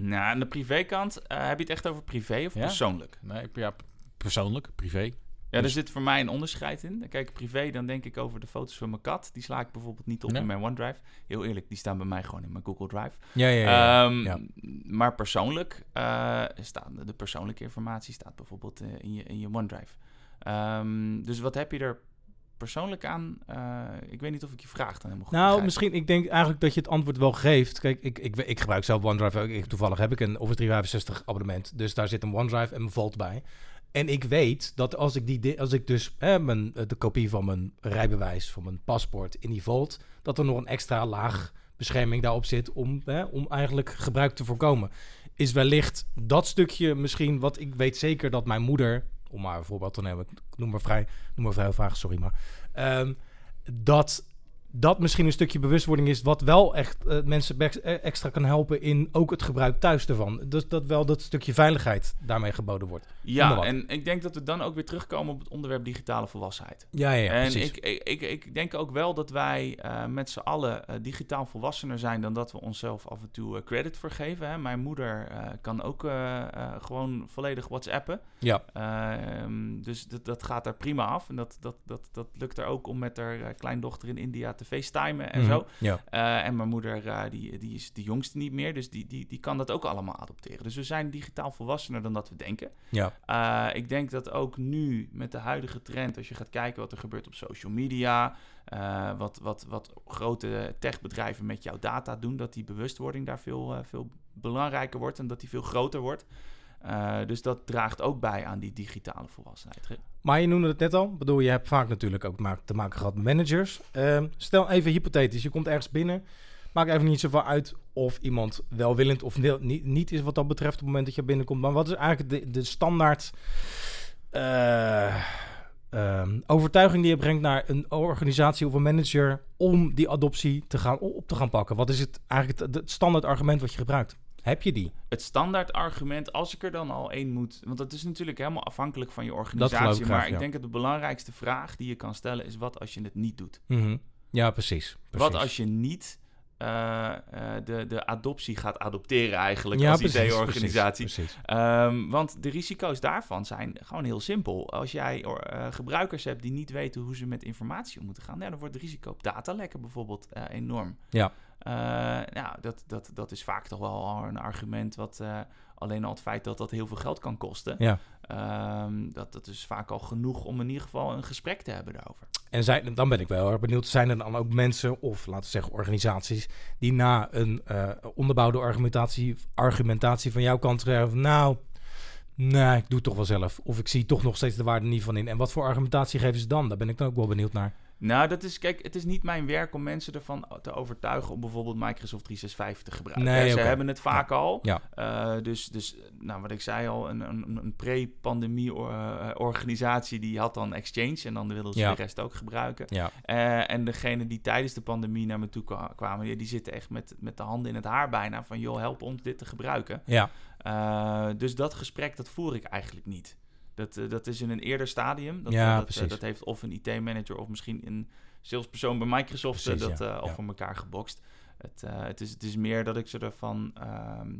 Nou, aan de privékant, uh, heb je het echt over privé of ja? persoonlijk? Nee, ja, persoonlijk, privé. Ja, er zit voor mij een onderscheid in. Kijk, privé, dan denk ik over de foto's van mijn kat. Die sla ik bijvoorbeeld niet op in mijn OneDrive. Heel eerlijk, die staan bij mij gewoon in mijn Google Drive. Ja, ja, ja. Ehm, ja. Maar persoonlijk, uh, staat, de persoonlijke informatie staat bijvoorbeeld uh, in, je, in je OneDrive. Um, dus wat heb je er persoonlijk aan? Uh, ik weet niet of ik je vraag dan helemaal goed Nou, begrijp. misschien, ik denk eigenlijk dat je het antwoord wel geeft. Kijk, ik, ik, ik gebruik zelf OneDrive. Ik, toevallig heb ik een Office 365 abonnement. Dus daar zit een OneDrive en mijn Vault bij. En ik weet dat als ik, die, als ik dus hè, mijn, de kopie van mijn rijbewijs, van mijn paspoort in die Vault, dat er nog een extra laag bescherming daarop zit om, hè, om eigenlijk gebruik te voorkomen. Is wellicht dat stukje misschien wat ik weet zeker dat mijn moeder, om maar een voorbeeld te nemen, noem maar vrij, noem maar vrij vaag, sorry maar, um, dat dat misschien een stukje bewustwording is wat wel echt uh, mensen extra kan helpen in ook het gebruik thuis ervan. Dus dat wel dat stukje veiligheid daarmee geboden wordt. Ja, en ik denk dat we dan ook weer terugkomen op het onderwerp digitale volwassenheid. Ja, ja, en precies. ik, ik, ik, ik denk ook wel dat wij uh, met z'n allen uh, digitaal volwassener zijn dan dat we onszelf af en toe credit voor geven. Hè. Mijn moeder kan ook gewoon volledig WhatsAppen. Ja. Ehm, dus dat, dat gaat er prima af. En dat, dat, dat, dat lukt er ook om met haar kleindochter in India te facetimen en Mhm, zo. Ja. Uh, en mijn moeder, uh, die, die is de jongste niet meer, dus die, die, die kan dat ook allemaal adopteren. Dus we zijn digitaal volwassener dan dat we denken. Ja. Uh, ik denk dat ook nu met de huidige trend, als je gaat kijken wat er gebeurt op social media, wat, wat, wat grote techbedrijven met jouw data doen, dat die bewustwording daar veel, veel belangrijker wordt en dat die veel groter wordt. Eh, dus dat draagt ook bij aan die digitale volwassenheid. Maar je noemde het net al. Ik bedoel, je hebt vaak natuurlijk ook te maken gehad met managers. Ehm, stel even hypothetisch, je komt ergens binnen. Maakt even niet zoveel uit of iemand welwillend of niet, niet is wat dat betreft op het moment dat je binnenkomt. Maar wat is eigenlijk de, de standaard eh, ehm, overtuiging die je brengt naar een organisatie of een manager om die adoptie te gaan, op te gaan pakken? Wat is het eigenlijk het standaard argument wat je gebruikt? Heb je die? Het standaard argument, als ik er dan al één moet... Want dat is natuurlijk helemaal afhankelijk van je organisatie. ik graag, maar ik ja. denk dat de belangrijkste vraag die je kan stellen is... wat als je het niet doet? Mhm. Ja, precies. precies. Wat als je niet eh, eh, de, de adoptie gaat adopteren eigenlijk ja, als IT-organisatie? Precies. Ehm, want de risico's daarvan zijn gewoon heel simpel. Als jij eh, gebruikers hebt die niet weten hoe ze met informatie om moeten gaan, dan wordt het risico op datalekken bijvoorbeeld enorm. Ja. Nou, dat, dat, dat is vaak toch wel een argument wat eh, alleen al het feit dat dat heel veel geld kan kosten. Ja. ehm, dat, dat is vaak al genoeg om in ieder geval een gesprek te hebben daarover. En zijn, dan ben ik wel erg benieuwd, zijn er dan ook mensen of laten we zeggen organisaties die na een eh, onderbouwde argumentatie, argumentatie van jouw kant zeggen van, nou, nee, ik doe het toch wel zelf. Of ik zie toch nog steeds de waarde niet van in. En wat voor argumentatie geven ze dan? Daar ben ik dan ook wel benieuwd naar. Nou, dat is, kijk, het is niet mijn werk om mensen ervan te overtuigen om bijvoorbeeld Microsoft 365 te gebruiken. Nee, Ze hebben het vaak al. Ja. Eh, dus, dus, nou, wat ik zei al, een, een, een pre-pandemie eh, organisatie die had dan Exchange en dan wilden ze de rest ook gebruiken. Ja, Eh, en degene die tijdens de pandemie naar me toe kwa- kwamen, die zitten echt met, met de handen in het haar bijna van, joh, help ons dit te gebruiken. ja, dus dat gesprek, dat voer ik eigenlijk niet. Dat, eh, dat is in een eerder stadium. Dat, Ja, eh, dat, eh, dat heeft of een IT-manager of misschien een salespersoon bij Microsoft Precies, dat ja, al voor elkaar gebokst. Het, het, is, het is meer dat ik ze ervan ehm,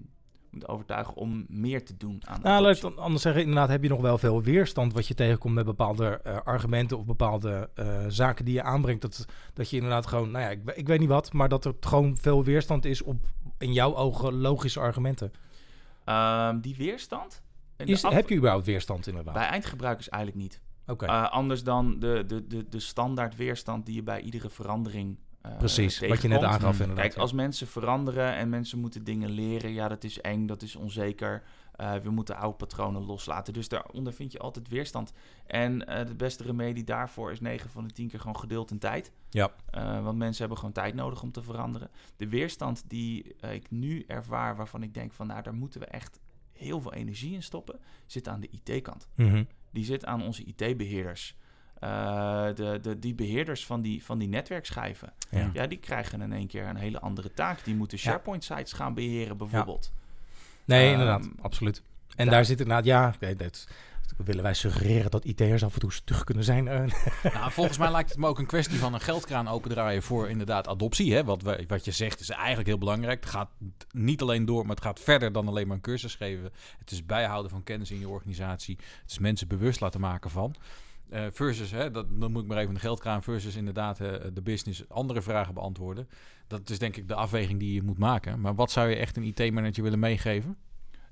moet overtuigen om meer te doen aan Nou, laat ik anders zeggen, inderdaad heb je nog wel veel weerstand wat je tegenkomt met bepaalde argumenten of bepaalde zaken die je aanbrengt. Dat, dat je inderdaad gewoon, nou ja, ik, ik weet niet wat, maar dat er gewoon veel weerstand is op in jouw ogen logische argumenten. Ehm, die weerstand? Is, af- heb je überhaupt weerstand inderdaad? Bij eindgebruikers eigenlijk niet. Oké, Eh, anders dan de, de, de, de standaard weerstand die je bij iedere verandering eh, precies, wat je net aangaf inderdaad. Kijk, ja. als mensen veranderen en mensen moeten dingen leren, ja, dat is eng, dat is onzeker. Eh, we moeten oude patronen loslaten. Dus daaronder vind je altijd weerstand. En de beste remedie daarvoor is 9 van de 10 keer gewoon geduld en tijd. Ja. Want mensen hebben gewoon tijd nodig om te veranderen. De weerstand die ik nu ervaar, waarvan ik denk van, nou, daar moeten we echt heel veel energie in stoppen, zit aan de IT-kant Mhm. die zit aan onze IT-beheerders. Eh, de, de, die beheerders van die, van die netwerkschijven, Ja. ja, die krijgen in één keer een hele andere taak. Die moeten Ja. SharePoint-sites gaan beheren, bijvoorbeeld. Nee, Ehm, inderdaad, absoluut. En daar- daar zit inderdaad, ja, nee, dat, willen wij suggereren dat IT'ers af en toe stug kunnen zijn. eh, Nou, volgens mij lijkt het me ook een kwestie van een geldkraan opendraaien voor inderdaad adoptie. Hè? Wat, wat je zegt is eigenlijk heel belangrijk. Het gaat niet alleen door, maar het gaat verder dan alleen maar een cursus geven. Het is bijhouden van kennis in je organisatie. Het is mensen bewust laten maken van. Eh, versus, hè, dat, dan moet ik maar even de geldkraan versus inderdaad eh, de business andere vragen beantwoorden. Dat is denk ik de afweging die je moet maken. Maar wat zou je echt een IT-manager willen meegeven?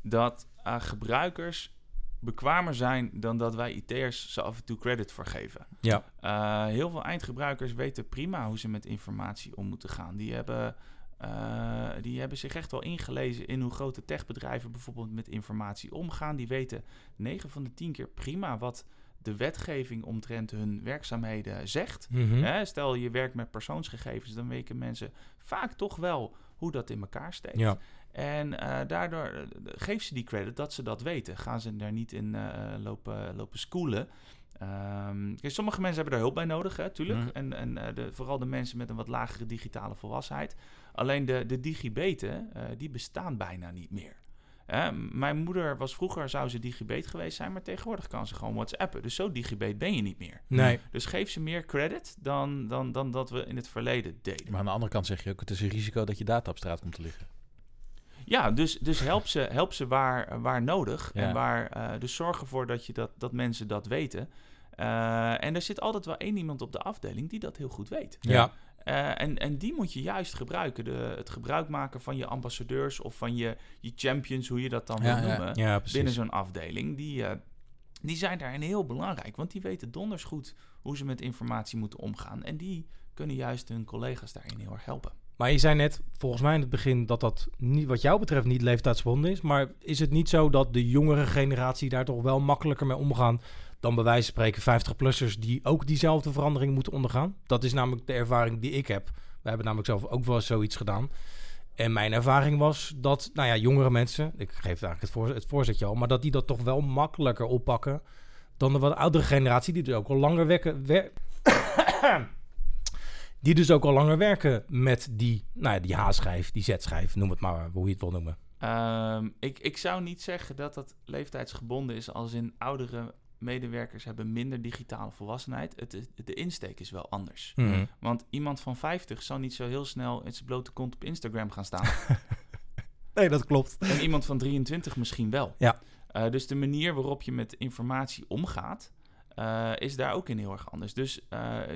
Dat gebruikers bekwamer zijn dan dat wij IT'ers ze af en toe credit voor geven. ja, Eh, heel veel eindgebruikers weten prima hoe ze met informatie om moeten gaan. Die hebben, eh, die hebben zich echt wel ingelezen in hoe grote techbedrijven bijvoorbeeld met informatie omgaan. Die weten 9 van de 10 keer prima wat de wetgeving omtrent hun werkzaamheden zegt. Mhm. Hè, stel je werkt met persoonsgegevens, dan weten mensen vaak toch wel hoe dat in elkaar steekt. ja. En eh, daardoor eh, geef ze die credit dat ze dat weten. Gaan ze daar niet in eh, lopen, lopen schoolen. Ehm, kijk, sommige mensen hebben daar hulp bij nodig, hè, tuurlijk. Mhm. En, en de, vooral de mensen met een wat lagere digitale volwassenheid. Alleen de, de digibeten, die bestaan bijna niet meer. Mijn moeder was vroeger, zou ze digibet geweest zijn, maar tegenwoordig kan ze gewoon whatsappen. Dus zo digibet ben je niet meer. Nee, Dus geef ze meer credit dan, dan, dan dat we in het verleden deden. Maar aan de andere kant zeg je ook, het is een risico dat je data op straat komt te liggen. Ja, dus, dus help ze, help ze waar, waar nodig. Ja. En waar, eh, dus zorg ervoor dat, je dat, dat mensen dat weten. Eh, en er zit altijd wel één iemand op de afdeling die dat heel goed weet. ja. Eh, en, en die moet je juist gebruiken. De, het gebruik maken van je ambassadeurs of van je, je champions, hoe je dat dan Ja, wil noemen. ja, binnen zo'n afdeling. Die, die zijn daarin heel belangrijk. Want die weten donders goed hoe ze met informatie moeten omgaan. En die kunnen juist hun collega's daarin heel erg helpen. Maar je zei net, volgens mij in het begin, dat dat niet, wat jou betreft niet leeftijdsgebonden is. Maar is het niet zo dat de jongere generatie daar toch wel makkelijker mee omgaan dan bij wijze van spreken 50-plussers die ook diezelfde verandering moeten ondergaan? Dat is namelijk de ervaring die ik heb. We hebben namelijk zelf ook wel eens zoiets gedaan. En mijn ervaring was dat, nou ja, jongere mensen, ik geef eigenlijk het, voor, het voorzetje al, maar dat die dat toch wel makkelijker oppakken dan de wat oudere generatie, die dus ook al langer werken, wer- die dus ook al langer werken met die, nou ja, die H-schijf, die Z-schijf, noem het maar hoe je het wil noemen. Ehm, ik, ik zou niet zeggen dat dat leeftijdsgebonden is, als in oudere medewerkers hebben minder digitale volwassenheid. Het, de insteek is wel anders. Want iemand van 50 zal niet zo heel snel in zijn blote kont op Instagram gaan staan. Nee, dat klopt. en iemand van 23 misschien wel. Ja. Eh, dus de manier waarop je met informatie omgaat, eh, is daar ook in heel erg anders. Dus, eh,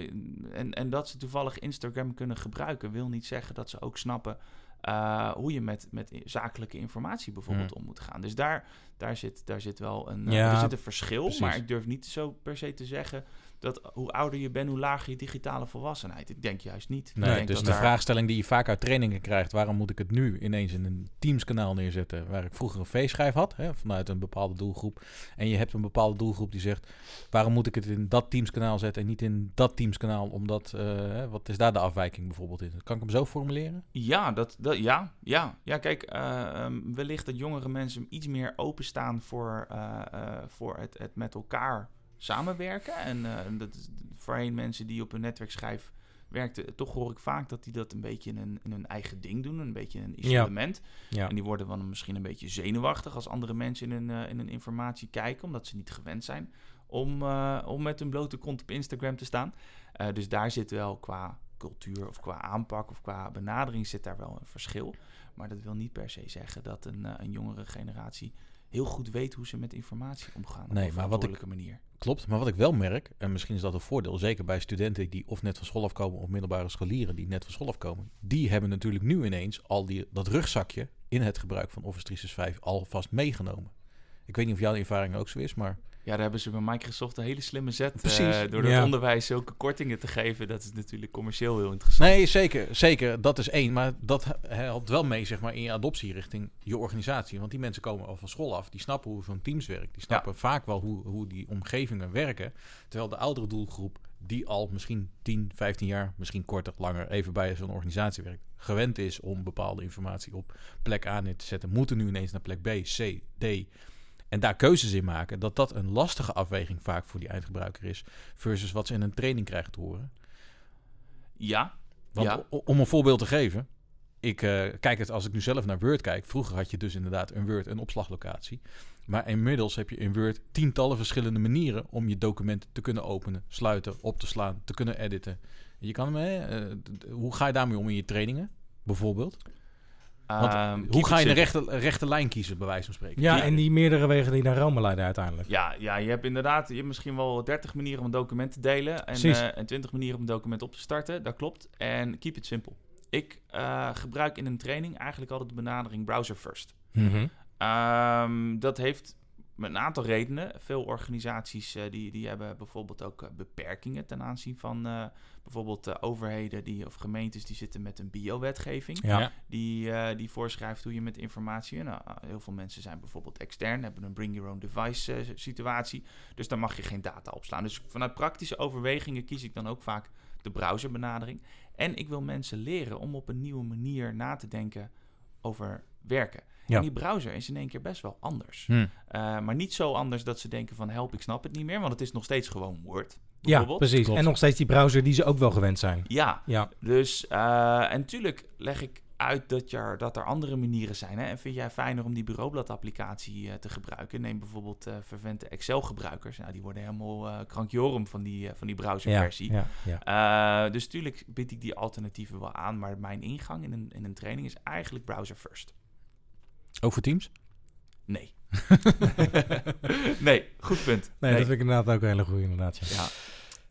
en, en dat ze toevallig Instagram kunnen gebruiken, wil niet zeggen dat ze ook snappen eh, hoe je met, met zakelijke informatie bijvoorbeeld om moet gaan. Dus daar, daar, zit, daar zit wel een, Ja, er zit een verschil. precies. Maar ik durf niet zo per se te zeggen dat hoe ouder je bent, hoe lager je digitale volwassenheid. Ik denk juist niet. Nee, denk dus dat de daar- vraagstelling die je vaak uit trainingen krijgt, waarom moet ik het nu ineens in een Teams-kanaal neerzetten, waar ik vroeger een V-schijf had, hè, vanuit een bepaalde doelgroep, en je hebt een bepaalde doelgroep die zegt, waarom moet ik het in dat Teams-kanaal zetten en niet in dat Teams-kanaal, omdat, eh, wat is daar de afwijking bijvoorbeeld in? Kan ik hem zo formuleren? Ja, dat, dat, ja, ja. ja, kijk, eh, ehm, wellicht dat jongere mensen iets meer openstaan voor, eh, voor het, het met elkaar samenwerken. En eh, dat is voorheen mensen die op een netwerkschijf werkten, toch hoor ik vaak dat die dat een beetje in hun eigen ding doen, een beetje in een isolement. Ja. En die worden dan misschien een beetje zenuwachtig als andere mensen in hun, eh, in hun informatie kijken, omdat ze niet gewend zijn om, eh, om met hun blote kont op Instagram te staan. Dus daar zit wel qua cultuur of qua aanpak of qua benadering zit daar wel een verschil. Maar dat wil niet per se zeggen dat een, een jongere generatie heel goed weet hoe ze met informatie omgaan op Nee, een maar wat ik- manier. Klopt, maar wat ik wel merk, en misschien is dat een voordeel, zeker bij studenten die of net van school afkomen of middelbare scholieren die net van school afkomen, die hebben natuurlijk nu ineens al die, dat rugzakje in het gebruik van Office 365 alvast meegenomen. Ik weet niet of jouw ervaring ook zo is, maar Ja, daar hebben ze bij Microsoft een hele slimme zet. eh, Precies, door ja. het onderwijs zulke kortingen te geven. Dat is natuurlijk commercieel heel interessant. Nee, zeker, zeker. Dat is één. Maar dat helpt wel mee, zeg maar, in je adoptie richting je organisatie. Want die mensen komen al van school af. Die snappen hoe zo'n teams werkt. Die snappen vaak wel hoe, hoe die omgevingen werken. Terwijl de oudere doelgroep, die al misschien 10, 15 jaar, misschien korter, langer, even bij zo'n organisatie werkt, gewend is om bepaalde informatie op plek A neer te zetten, moeten nu ineens naar plek B, C, D. En daar keuzes in maken, dat dat een lastige afweging vaak voor die eindgebruiker is. Versus wat ze in een training krijgen te horen. Ja, Want Ja. om een voorbeeld te geven. Ik eh, kijk het als ik nu zelf naar Word kijk. Vroeger had je dus inderdaad een Word, een opslaglocatie. Maar inmiddels heb je in Word tientallen verschillende manieren om je document te kunnen openen, sluiten, op te slaan, te kunnen editen. Je kan hem, hè, eh, hoe ga je daarmee om in je trainingen, bijvoorbeeld? Want Ehm, hoe ga je simple. rechte, rechte lijn kiezen, bij wijze van spreken? Ja, en die meerdere wegen die naar Rome leiden uiteindelijk. Ja, ja, je hebt inderdaad je hebt misschien wel 30 manieren om een document te delen en, eh, en 20 manieren om een document op te starten. Dat klopt. En keep it simple. Ik eh, gebruik in een training eigenlijk altijd de benadering browser first. Mhm. Ehm, dat heeft een aantal redenen. Veel organisaties eh, die, die hebben bijvoorbeeld ook eh, beperkingen ten aanzien van eh, bijvoorbeeld overheden die, of gemeentes die zitten met een bio-wetgeving. Ja. Die, eh, die voorschrijft hoe je met informatie... Nou, heel veel mensen zijn bijvoorbeeld extern, hebben een bring your own device situatie. Dus dan mag je geen data opslaan. Dus vanuit praktische overwegingen kies ik dan ook vaak de browserbenadering. En ik wil mensen leren om op een nieuwe manier na te denken over werken. Ja. En die browser is in één keer best wel anders. Hm. Eh, maar niet zo anders dat ze denken van help, ik snap het niet meer. Want het is nog steeds gewoon Word. Ja, precies. Klopt. En nog steeds die browser die ze ook wel gewend zijn. Ja, Ja, dus eh, en natuurlijk leg ik uit dat, je, er- dat er andere manieren zijn. Hè? En vind jij fijner om die bureaublad-applicatie eh, te gebruiken? Neem bijvoorbeeld eh vervente Excel-gebruikers. Nou, die worden helemaal eh krankjorum van die, van die browserversie. ja, ja. Eh, dus tuurlijk bied ik die alternatieven wel aan. Maar mijn ingang in een, in een training is eigenlijk browser first. Ook voor teams? Nee. nee, goed punt. Nee, dat vind ik inderdaad ook een hele goede inderdaad. Ja. Ja.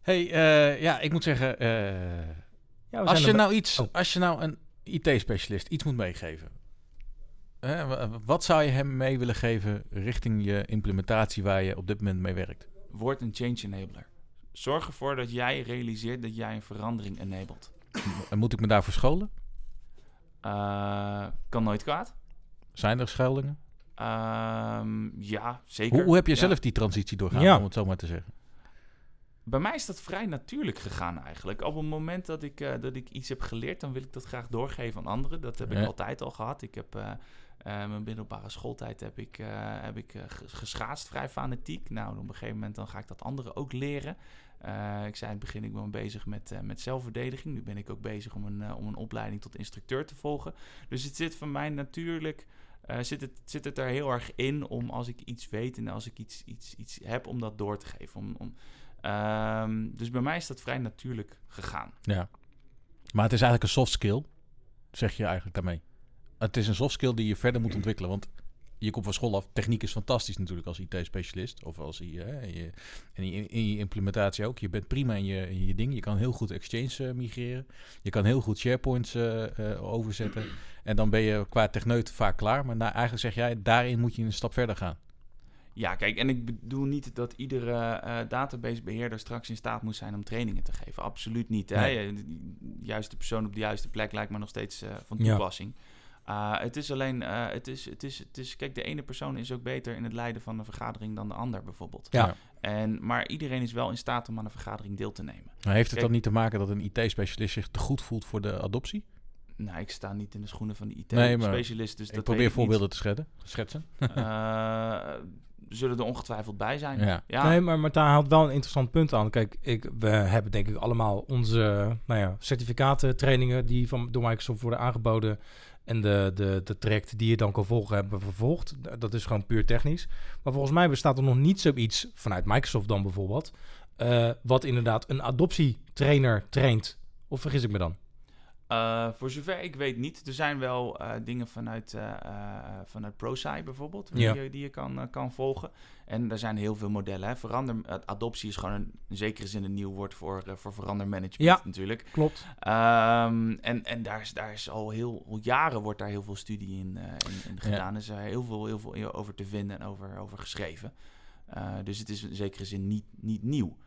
hey, eh, ja, ik moet zeggen... eh, Ja, we Als zijn je, nou iets, Oh. als je nou een IT-specialist iets moet meegeven, hè, wa- wat zou je hem mee willen geven richting je implementatie waar je op dit moment mee werkt? Word een change enabler. Zorg ervoor dat jij realiseert dat jij een verandering enabled. En moet ik me daarvoor scholen? Eh, kan nooit kwaad. Zijn er scheldingen? Ehm, ja, zeker. Hoe, hoe heb je Ja. zelf die transitie doorgaan, Ja. om het zo maar te zeggen? Bij mij is dat vrij natuurlijk gegaan eigenlijk. Op het moment dat ik, eh, dat ik iets heb geleerd, dan wil ik dat graag doorgeven aan anderen. Dat heb ik altijd al gehad. Ik heb eh, eh, mijn middelbare schooltijd heb ik, eh, heb ik ge- geschaatst, vrij fanatiek. Nou, op een gegeven moment dan ga ik dat anderen ook leren. Eh, ik zei in het begin, ik ben bezig met, eh, met zelfverdediging. Nu ben ik ook bezig om een, om een opleiding tot instructeur te volgen. Dus het zit voor mij natuurlijk... eh, zit, het, zit het er heel erg in om als ik iets weet en als ik iets, iets, iets heb om dat door te geven. Om, om, Ehm, dus bij mij is dat vrij natuurlijk gegaan. Ja. Maar het is eigenlijk een soft skill, zeg je eigenlijk daarmee. Het is een soft skill die je verder moet ontwikkelen. Want je komt van school af. Techniek is fantastisch natuurlijk als IT-specialist. Of als je, en in, je implementatie ook. Je bent prima in je, in je ding. Je kan heel goed Exchange eh, migreren. Je kan heel goed SharePoints eh, eh, overzetten. En dan ben je qua techneut vaak klaar. Maar nou, eigenlijk zeg jij, daarin moet je een stap verder gaan. Ja, kijk, en ik bedoel niet dat iedere eh, databasebeheerder straks in staat moet zijn om trainingen te geven. Absoluut niet. Hè? Nee. Je- De juiste persoon op de juiste plek lijkt me nog steeds van Ja. Uh, het is alleen, eh, het, is, het, is, het is, kijk, de ene persoon is ook beter in het leiden van een vergadering dan de ander bijvoorbeeld. Ja. En, maar iedereen is wel in staat om aan een vergadering deel te nemen. Maar heeft het Kijk- dan niet te maken dat een IT-specialist zich te goed voelt voor de adoptie? Nou, ik sta niet in de schoenen van de Nee, IT-specialist, dus ik dat probeer niet. voorbeelden te schetsen. schetsen. Eh, zullen er ongetwijfeld bij zijn. Ja. ja. Nee, maar Martijn haalt wel een interessant punt aan. Kijk, ik, we hebben denk ik allemaal onze nou ja, certificaten, trainingen die van, door Microsoft worden aangeboden. En de, de, de traject die je dan kan volgen, hebben vervolgd. Dat is gewoon puur technisch. Maar volgens mij bestaat er nog niet zoiets, vanuit Microsoft dan bijvoorbeeld, eh, wat inderdaad een adoptietrainer traint. Of vergis ik me dan? Eh, voor zover ik weet niet. Er zijn wel eh, dingen vanuit, eh, vanuit ProSci bijvoorbeeld, die, Ja. die je kan, kan volgen. En er zijn heel veel modellen. Hè. Verander, adoptie is gewoon een, in zekere zin een nieuw woord voor, voor verandermanagement Ja. natuurlijk. Klopt. Ehm, en en daar, is, daar is al heel al jaren wordt daar heel veel studie in, in, Ja. gedaan. Er is heel veel, heel veel over te vinden en over, over geschreven. Dus het is in zekere zin niet, niet nieuw.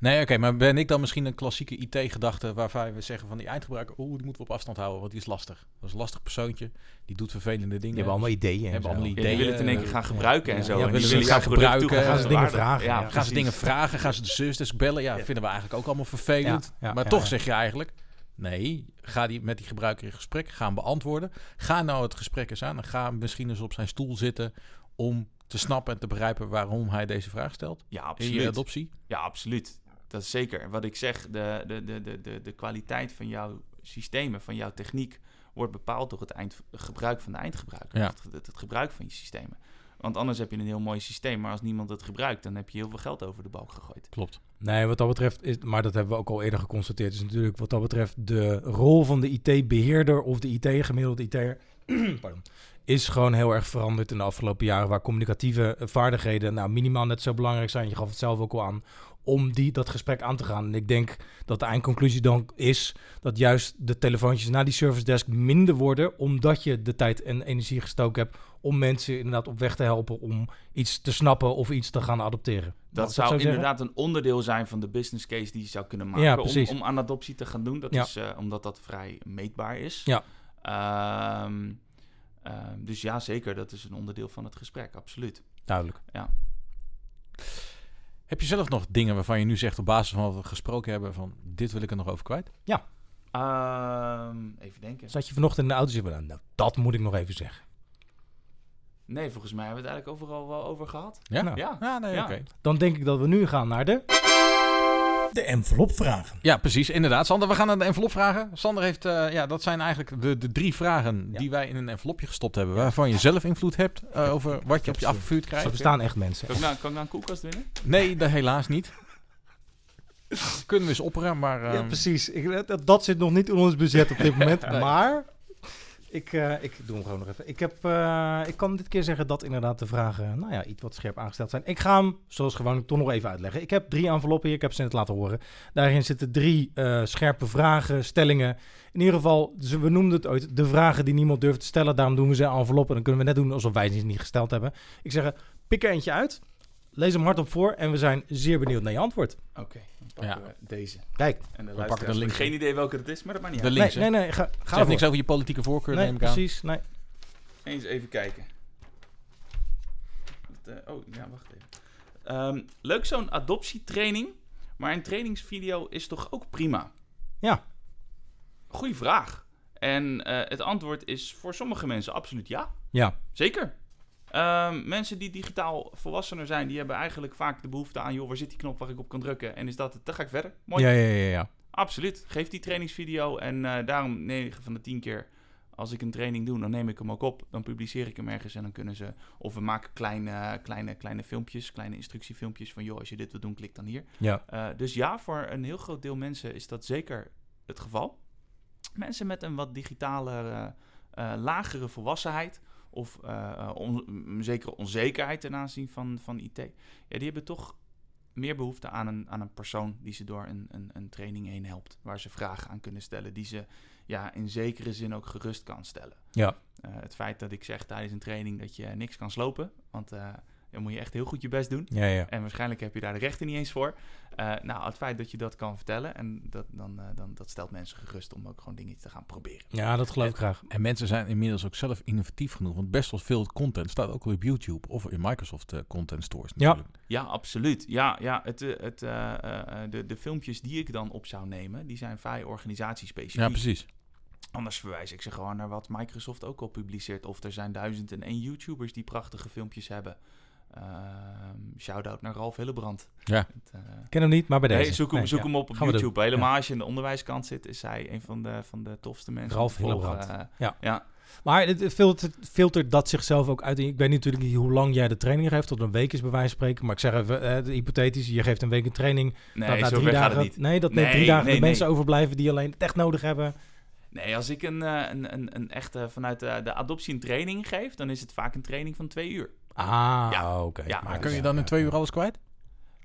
Nee, oké, maar ben ik dan misschien een klassieke IT-gedachte waarvan we zeggen van die eindgebruiker, oeh, die moeten we op afstand houden, want die is lastig. Dat is een lastig persoontje, die doet vervelende dingen. Die hebben allemaal ideeën. en Hebben zo. allemaal Ja, die ideeën, willen het in één keer gaan ja. gebruiken en zo. Ja, en willen die ze willen gaan gebruiken, gaan ze dingen vragen, ja. Ja, Gaan ze dingen vragen, gaan ze de servicedesk bellen? Ja, Ja. vinden we eigenlijk ook allemaal vervelend. Ja, ja, maar ja, toch ja. zeg je eigenlijk, nee, ga die met die gebruiker in gesprek, ga hem beantwoorden. Ga nou het gesprek eens aan en ga misschien eens op zijn stoel zitten om te snappen en te begrijpen waarom hij deze vraag stelt Ja, in je absoluut. adoptie. Ja, absoluut. Dat is zeker. Wat ik zeg, de, de, de, de, de, de kwaliteit van jouw systemen, van jouw techniek, wordt bepaald door het eind, gebruik van de eindgebruiker. Ja. Het, het, het gebruik van je systemen. Want anders heb je een heel mooi systeem, maar als niemand het gebruikt, dan heb je heel veel geld over de balk gegooid. Klopt. Nee, wat dat betreft, is, maar dat hebben we ook al eerder geconstateerd, is natuurlijk wat dat betreft de rol van de IT-beheerder of de IT, gemiddelde IT'er, pardon, is gewoon heel erg veranderd in de afgelopen jaren, waar communicatieve vaardigheden nou minimaal net zo belangrijk zijn. Je gaf het zelf ook al aan, om die, dat gesprek aan te gaan. En ik denk dat de eindconclusie dan is dat juist de telefoontjes naar die service desk minder worden, omdat je de tijd en energie gestoken hebt om mensen inderdaad op weg te helpen om iets te snappen of iets te gaan adopteren. Dat zou zeggen? inderdaad een onderdeel zijn van de business case die je zou kunnen maken Ja, om, om aan adoptie te gaan doen. Dat Ja. is eh, omdat dat vrij meetbaar is. Ja. Ehm, ehm, dus ja, zeker. Dat is een onderdeel van het gesprek, absoluut. Duidelijk. Heb je zelf nog dingen waarvan je nu zegt op basis van wat we gesproken hebben van dit wil ik er nog over kwijt? Ehm, even denken. Zat je vanochtend in de auto en zei van, nou, dat moet ik nog even zeggen. Nee, volgens mij hebben we het eigenlijk overal wel over gehad. Ja? Nou, Ja. Ja, nee, Ja. oké. Dan denk ik dat we nu gaan naar de... De envelopvragen. Ja, precies. Inderdaad. Sander, we gaan naar de envelopvragen. Sander heeft, eh, ja, dat zijn eigenlijk de, de drie vragen Ja. die wij in een envelopje gestopt hebben. Waarvan je zelf invloed hebt eh, over wat je op je afgevuurd krijgt. bestaan echt mensen. Kan ik nou, kan ik nou een koelkast winnen? Nee, dat helaas niet. Kunnen we eens opperen, maar... Ja, ehm, precies. Ik, dat, dat zit nog niet in ons budget op dit moment. Maar ik, eh, ik doe hem gewoon nog even. Ik, heb, eh, ik kan dit keer zeggen dat inderdaad de vragen nou ja, iets wat scherp aangesteld zijn. Ik ga hem, zoals gewoonlijk, toch nog even uitleggen. Ik heb drie enveloppen hier. Ik heb ze net laten horen. Daarin zitten drie eh, scherpe vragen, stellingen. In ieder geval, we noemden het ooit de vragen die niemand durft te stellen. Daarom doen we ze enveloppen. En dan kunnen we net doen alsof wij ze niet gesteld hebben. Ik zeg, pik er eentje uit. lees hem hardop voor en we zijn zeer benieuwd naar je antwoord. Oké, pakken Ja. we deze. Kijk. En de pakken luisteraars de links. geen idee welke het is, maar dat maakt niet De uit. links, nee, nee, nee, ga, ga niks over je politieke voorkeur, Nee, neem ik aan. precies. Nee. Eens even kijken. Eh, oh, ja, wacht even. Ehm, leuk zo'n adoptietraining, maar een trainingsvideo is toch ook prima? Ja. Goeie vraag. En eh, het antwoord is voor sommige mensen absoluut ja. Ja. Zeker. Ehm, mensen die digitaal volwassener zijn, die hebben eigenlijk vaak de behoefte aan... joh, waar zit die knop waar ik op kan drukken? En is dat het? Dan ga ik verder. Mooi. Ja, ja, ja, ja. Absoluut. Geef die trainingsvideo. En eh, daarom 9 van de 10 keer als ik een training doe, dan neem ik hem ook op. Dan publiceer ik hem ergens en dan kunnen ze... Of we maken kleine, kleine, kleine filmpjes, kleine instructiefilmpjes van... joh, als je dit wil doen, klik dan hier. Ja. Eh, dus ja, voor een heel groot deel mensen is dat zeker het geval. Mensen met een wat digitale, eh, lagere volwassenheid... of eh, eh, on- een zekere onzekerheid ten aanzien van, van IT... Ja, die hebben toch meer behoefte aan een, aan een persoon die ze door een, een, een training heen helpt. Waar ze vragen aan kunnen stellen, die ze ja, in zekere zin ook gerust kan stellen. Ja. Eh, het feit dat ik zeg tijdens een training dat je niks kan slopen, want eh, dan moet je echt heel goed je best doen. Ja, ja. En waarschijnlijk heb je daar de rechten niet eens voor. Eh, nou, het feit dat je dat kan vertellen, en dat, dan, eh, dan, dat stelt mensen gerust om ook gewoon dingen te gaan proberen. Ja, dat geloof ik graag. En mensen zijn inmiddels ook zelf innovatief genoeg. Want best wel veel content staat ook op YouTube of in Microsoft eh, content stores Ja. natuurlijk. Ja, absoluut. Ja, ja het, het, de, de filmpjes die ik dan op zou nemen, die zijn vrij organisatiespecifiek. Ja, precies. Anders verwijs ik ze gewoon naar wat Microsoft ook al publiceert. Of er zijn duizend en één YouTubers die prachtige filmpjes hebben. Ehm Shout-out naar Ralf Hillebrand. Ja. Het, eh, ken hem niet, maar bij deze. nee, zoek hem, Nee, zoek ja. hem op op Gaan. YouTube. Helemaal als je in de onderwijskant zit, is hij een van de, van de tofste mensen. Ralf. Hillebrand. Eh, Ja. ja. Maar het filtert, filtert dat zichzelf ook uit. Ik weet natuurlijk niet hoe lang jij de training geeft. Tot een week is bij wijze van spreken. Maar ik zeg even, eh, hypothetisch. Je geeft een week een training. Nee, dat na zover drie gaat dagen, het niet. Nee, dat na Nee, drie dagen nee, de mensen nee. overblijven die alleen het echt nodig hebben. Nee, als ik een, eh, een, een, een echte vanuit de, de adoptie een training geef, dan is het vaak een training van twee uur. Ah, Ja. oké. Ja, Maar kun je dan in twee uur alles kwijt?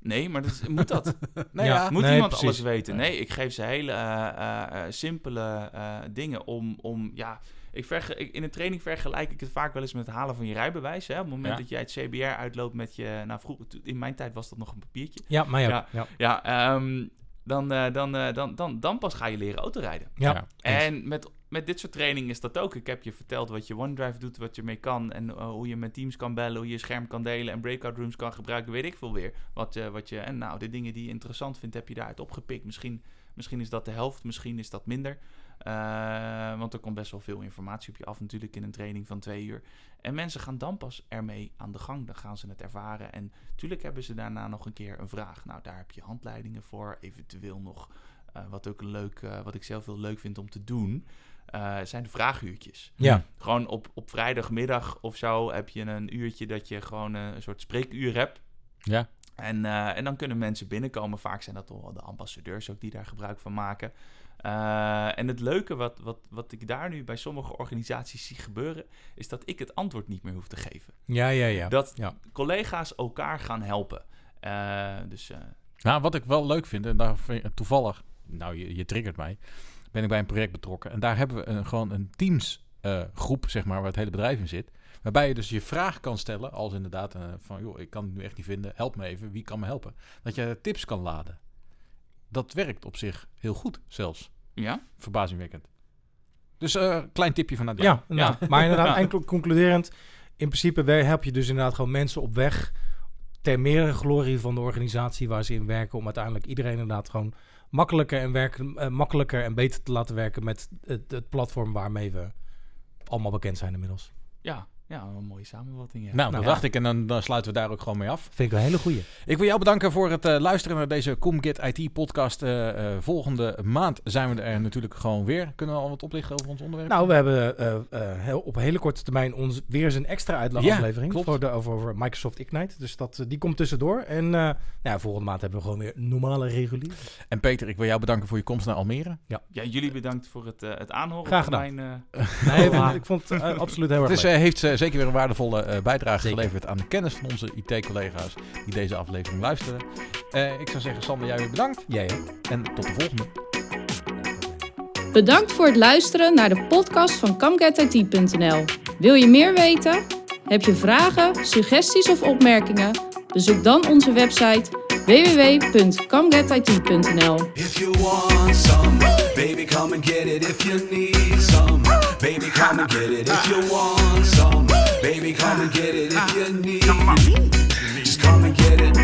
Nee, maar dat is- moet dat? Nee, Ja. Moet Nee, iemand precies. alles weten? Nee, ik geef ze hele eh, eh, eh, simpele eh, dingen om, om ja, ik verge- ik, in een training vergelijk ik het vaak wel eens met het halen van je rijbewijs. Hè? Op het moment Ja. dat jij het CBR uitloopt met je, nou vroeger, in mijn tijd was dat nog een papiertje. Ja, maar ja. Ja. ja. Ja, ehm, dan, eh, dan, eh, dan, dan, dan pas ga je leren autorijden. ja. Ja. En met, met dit soort training is dat ook. Ik heb je verteld wat je OneDrive doet, wat je mee kan. En eh, hoe je met teams kan bellen, hoe je scherm kan delen en breakout rooms kan gebruiken. Weet ik veel weer. Wat, eh, wat je, en nou, de dingen die je interessant vindt, heb je daaruit opgepikt. Misschien, misschien is dat de helft, misschien is dat minder. Eh, want er komt best wel veel informatie op je af natuurlijk in een training van twee uur. En mensen gaan dan pas ermee aan de gang. Dan gaan ze het ervaren. En natuurlijk hebben ze daarna nog een keer een vraag. Nou, daar heb je handleidingen voor. Eventueel nog wat, ook leuk, wat ik zelf heel leuk vind om te doen, eh, zijn de vraaguurtjes. Ja. Gewoon op, op vrijdagmiddag of zo heb je een uurtje dat je gewoon eh, een soort spreekuur hebt. Ja. En, eh, en dan kunnen mensen binnenkomen. Vaak zijn dat toch wel de ambassadeurs ook die daar gebruik van maken. En het leuke wat, wat, wat ik daar nu bij sommige organisaties zie gebeuren, is dat ik het antwoord niet meer hoef te geven. Ja, ja, ja. Dat Ja. collega's elkaar gaan helpen. Dus Nou, wat ik wel leuk vind, en daar vind ik- toevallig, nou, je, je triggert mij, ben ik bij een project betrokken. En daar hebben we een, gewoon een teams eh, groep, zeg maar, waar het hele bedrijf in zit. Waarbij je dus je vraag kan stellen, als inderdaad eh, van, joh, ik kan het nu echt niet vinden, help me even, wie kan me helpen? Dat je tips kan laden. Dat werkt op zich heel goed, zelfs. ja, Verbazingwekkend. Dus eh klein tipje vanuit Ja, inderdaad. maar inderdaad, Ja. enkel concluderend. In principe help je dus inderdaad gewoon mensen op weg ter meerdere glorie van de organisatie waar ze in werken. Om uiteindelijk iedereen inderdaad gewoon makkelijker en, werken, eh, makkelijker en beter te laten werken met het, het platform waarmee we allemaal bekend zijn inmiddels. ja, ja, een mooie samenvatting. Ja. Nou, dat dacht ik en dan, dan sluiten we daar ook gewoon mee af. Vind ik een hele goeie. Ik wil jou bedanken voor het eh, luisteren naar deze ComGet IT podcast. Eh, eh, volgende maand zijn we er natuurlijk gewoon weer. Kunnen we al wat oplichten over ons onderwerp? Nou, we hebben eh, eh, heel, op hele korte termijn ons weer eens een extra Ja, voor de, over, over Microsoft Ignite. Dus dat, die komt tussendoor. En eh, nou ja, volgende maand hebben we gewoon weer normale regulier. En Peter, ik wil jou bedanken voor je komst naar Almere. Ja, jullie bedankt voor het, het aanhoren Graag van gedaan. mijn... eh, Nee, ik vond- ik vond het absoluut heel erg Het is, heeft zeker weer een waardevolle eh, bijdrage Zeker. geleverd aan de kennis van onze IT-collega's die deze aflevering luisteren. Eh, ik zou zeggen, Sander, jij weer bedankt. Jij, hè? En tot de volgende. Bedankt voor het luisteren naar de podcast van CamGetIT.nl. Wil je meer weten? Heb je vragen, suggesties of opmerkingen? Bezoek dan onze website www.comegetit.nl. If you want some, baby, come and get it. If you need some, baby, come and get it. If you want some, baby, come and get it. If ah, you need, just come and get it.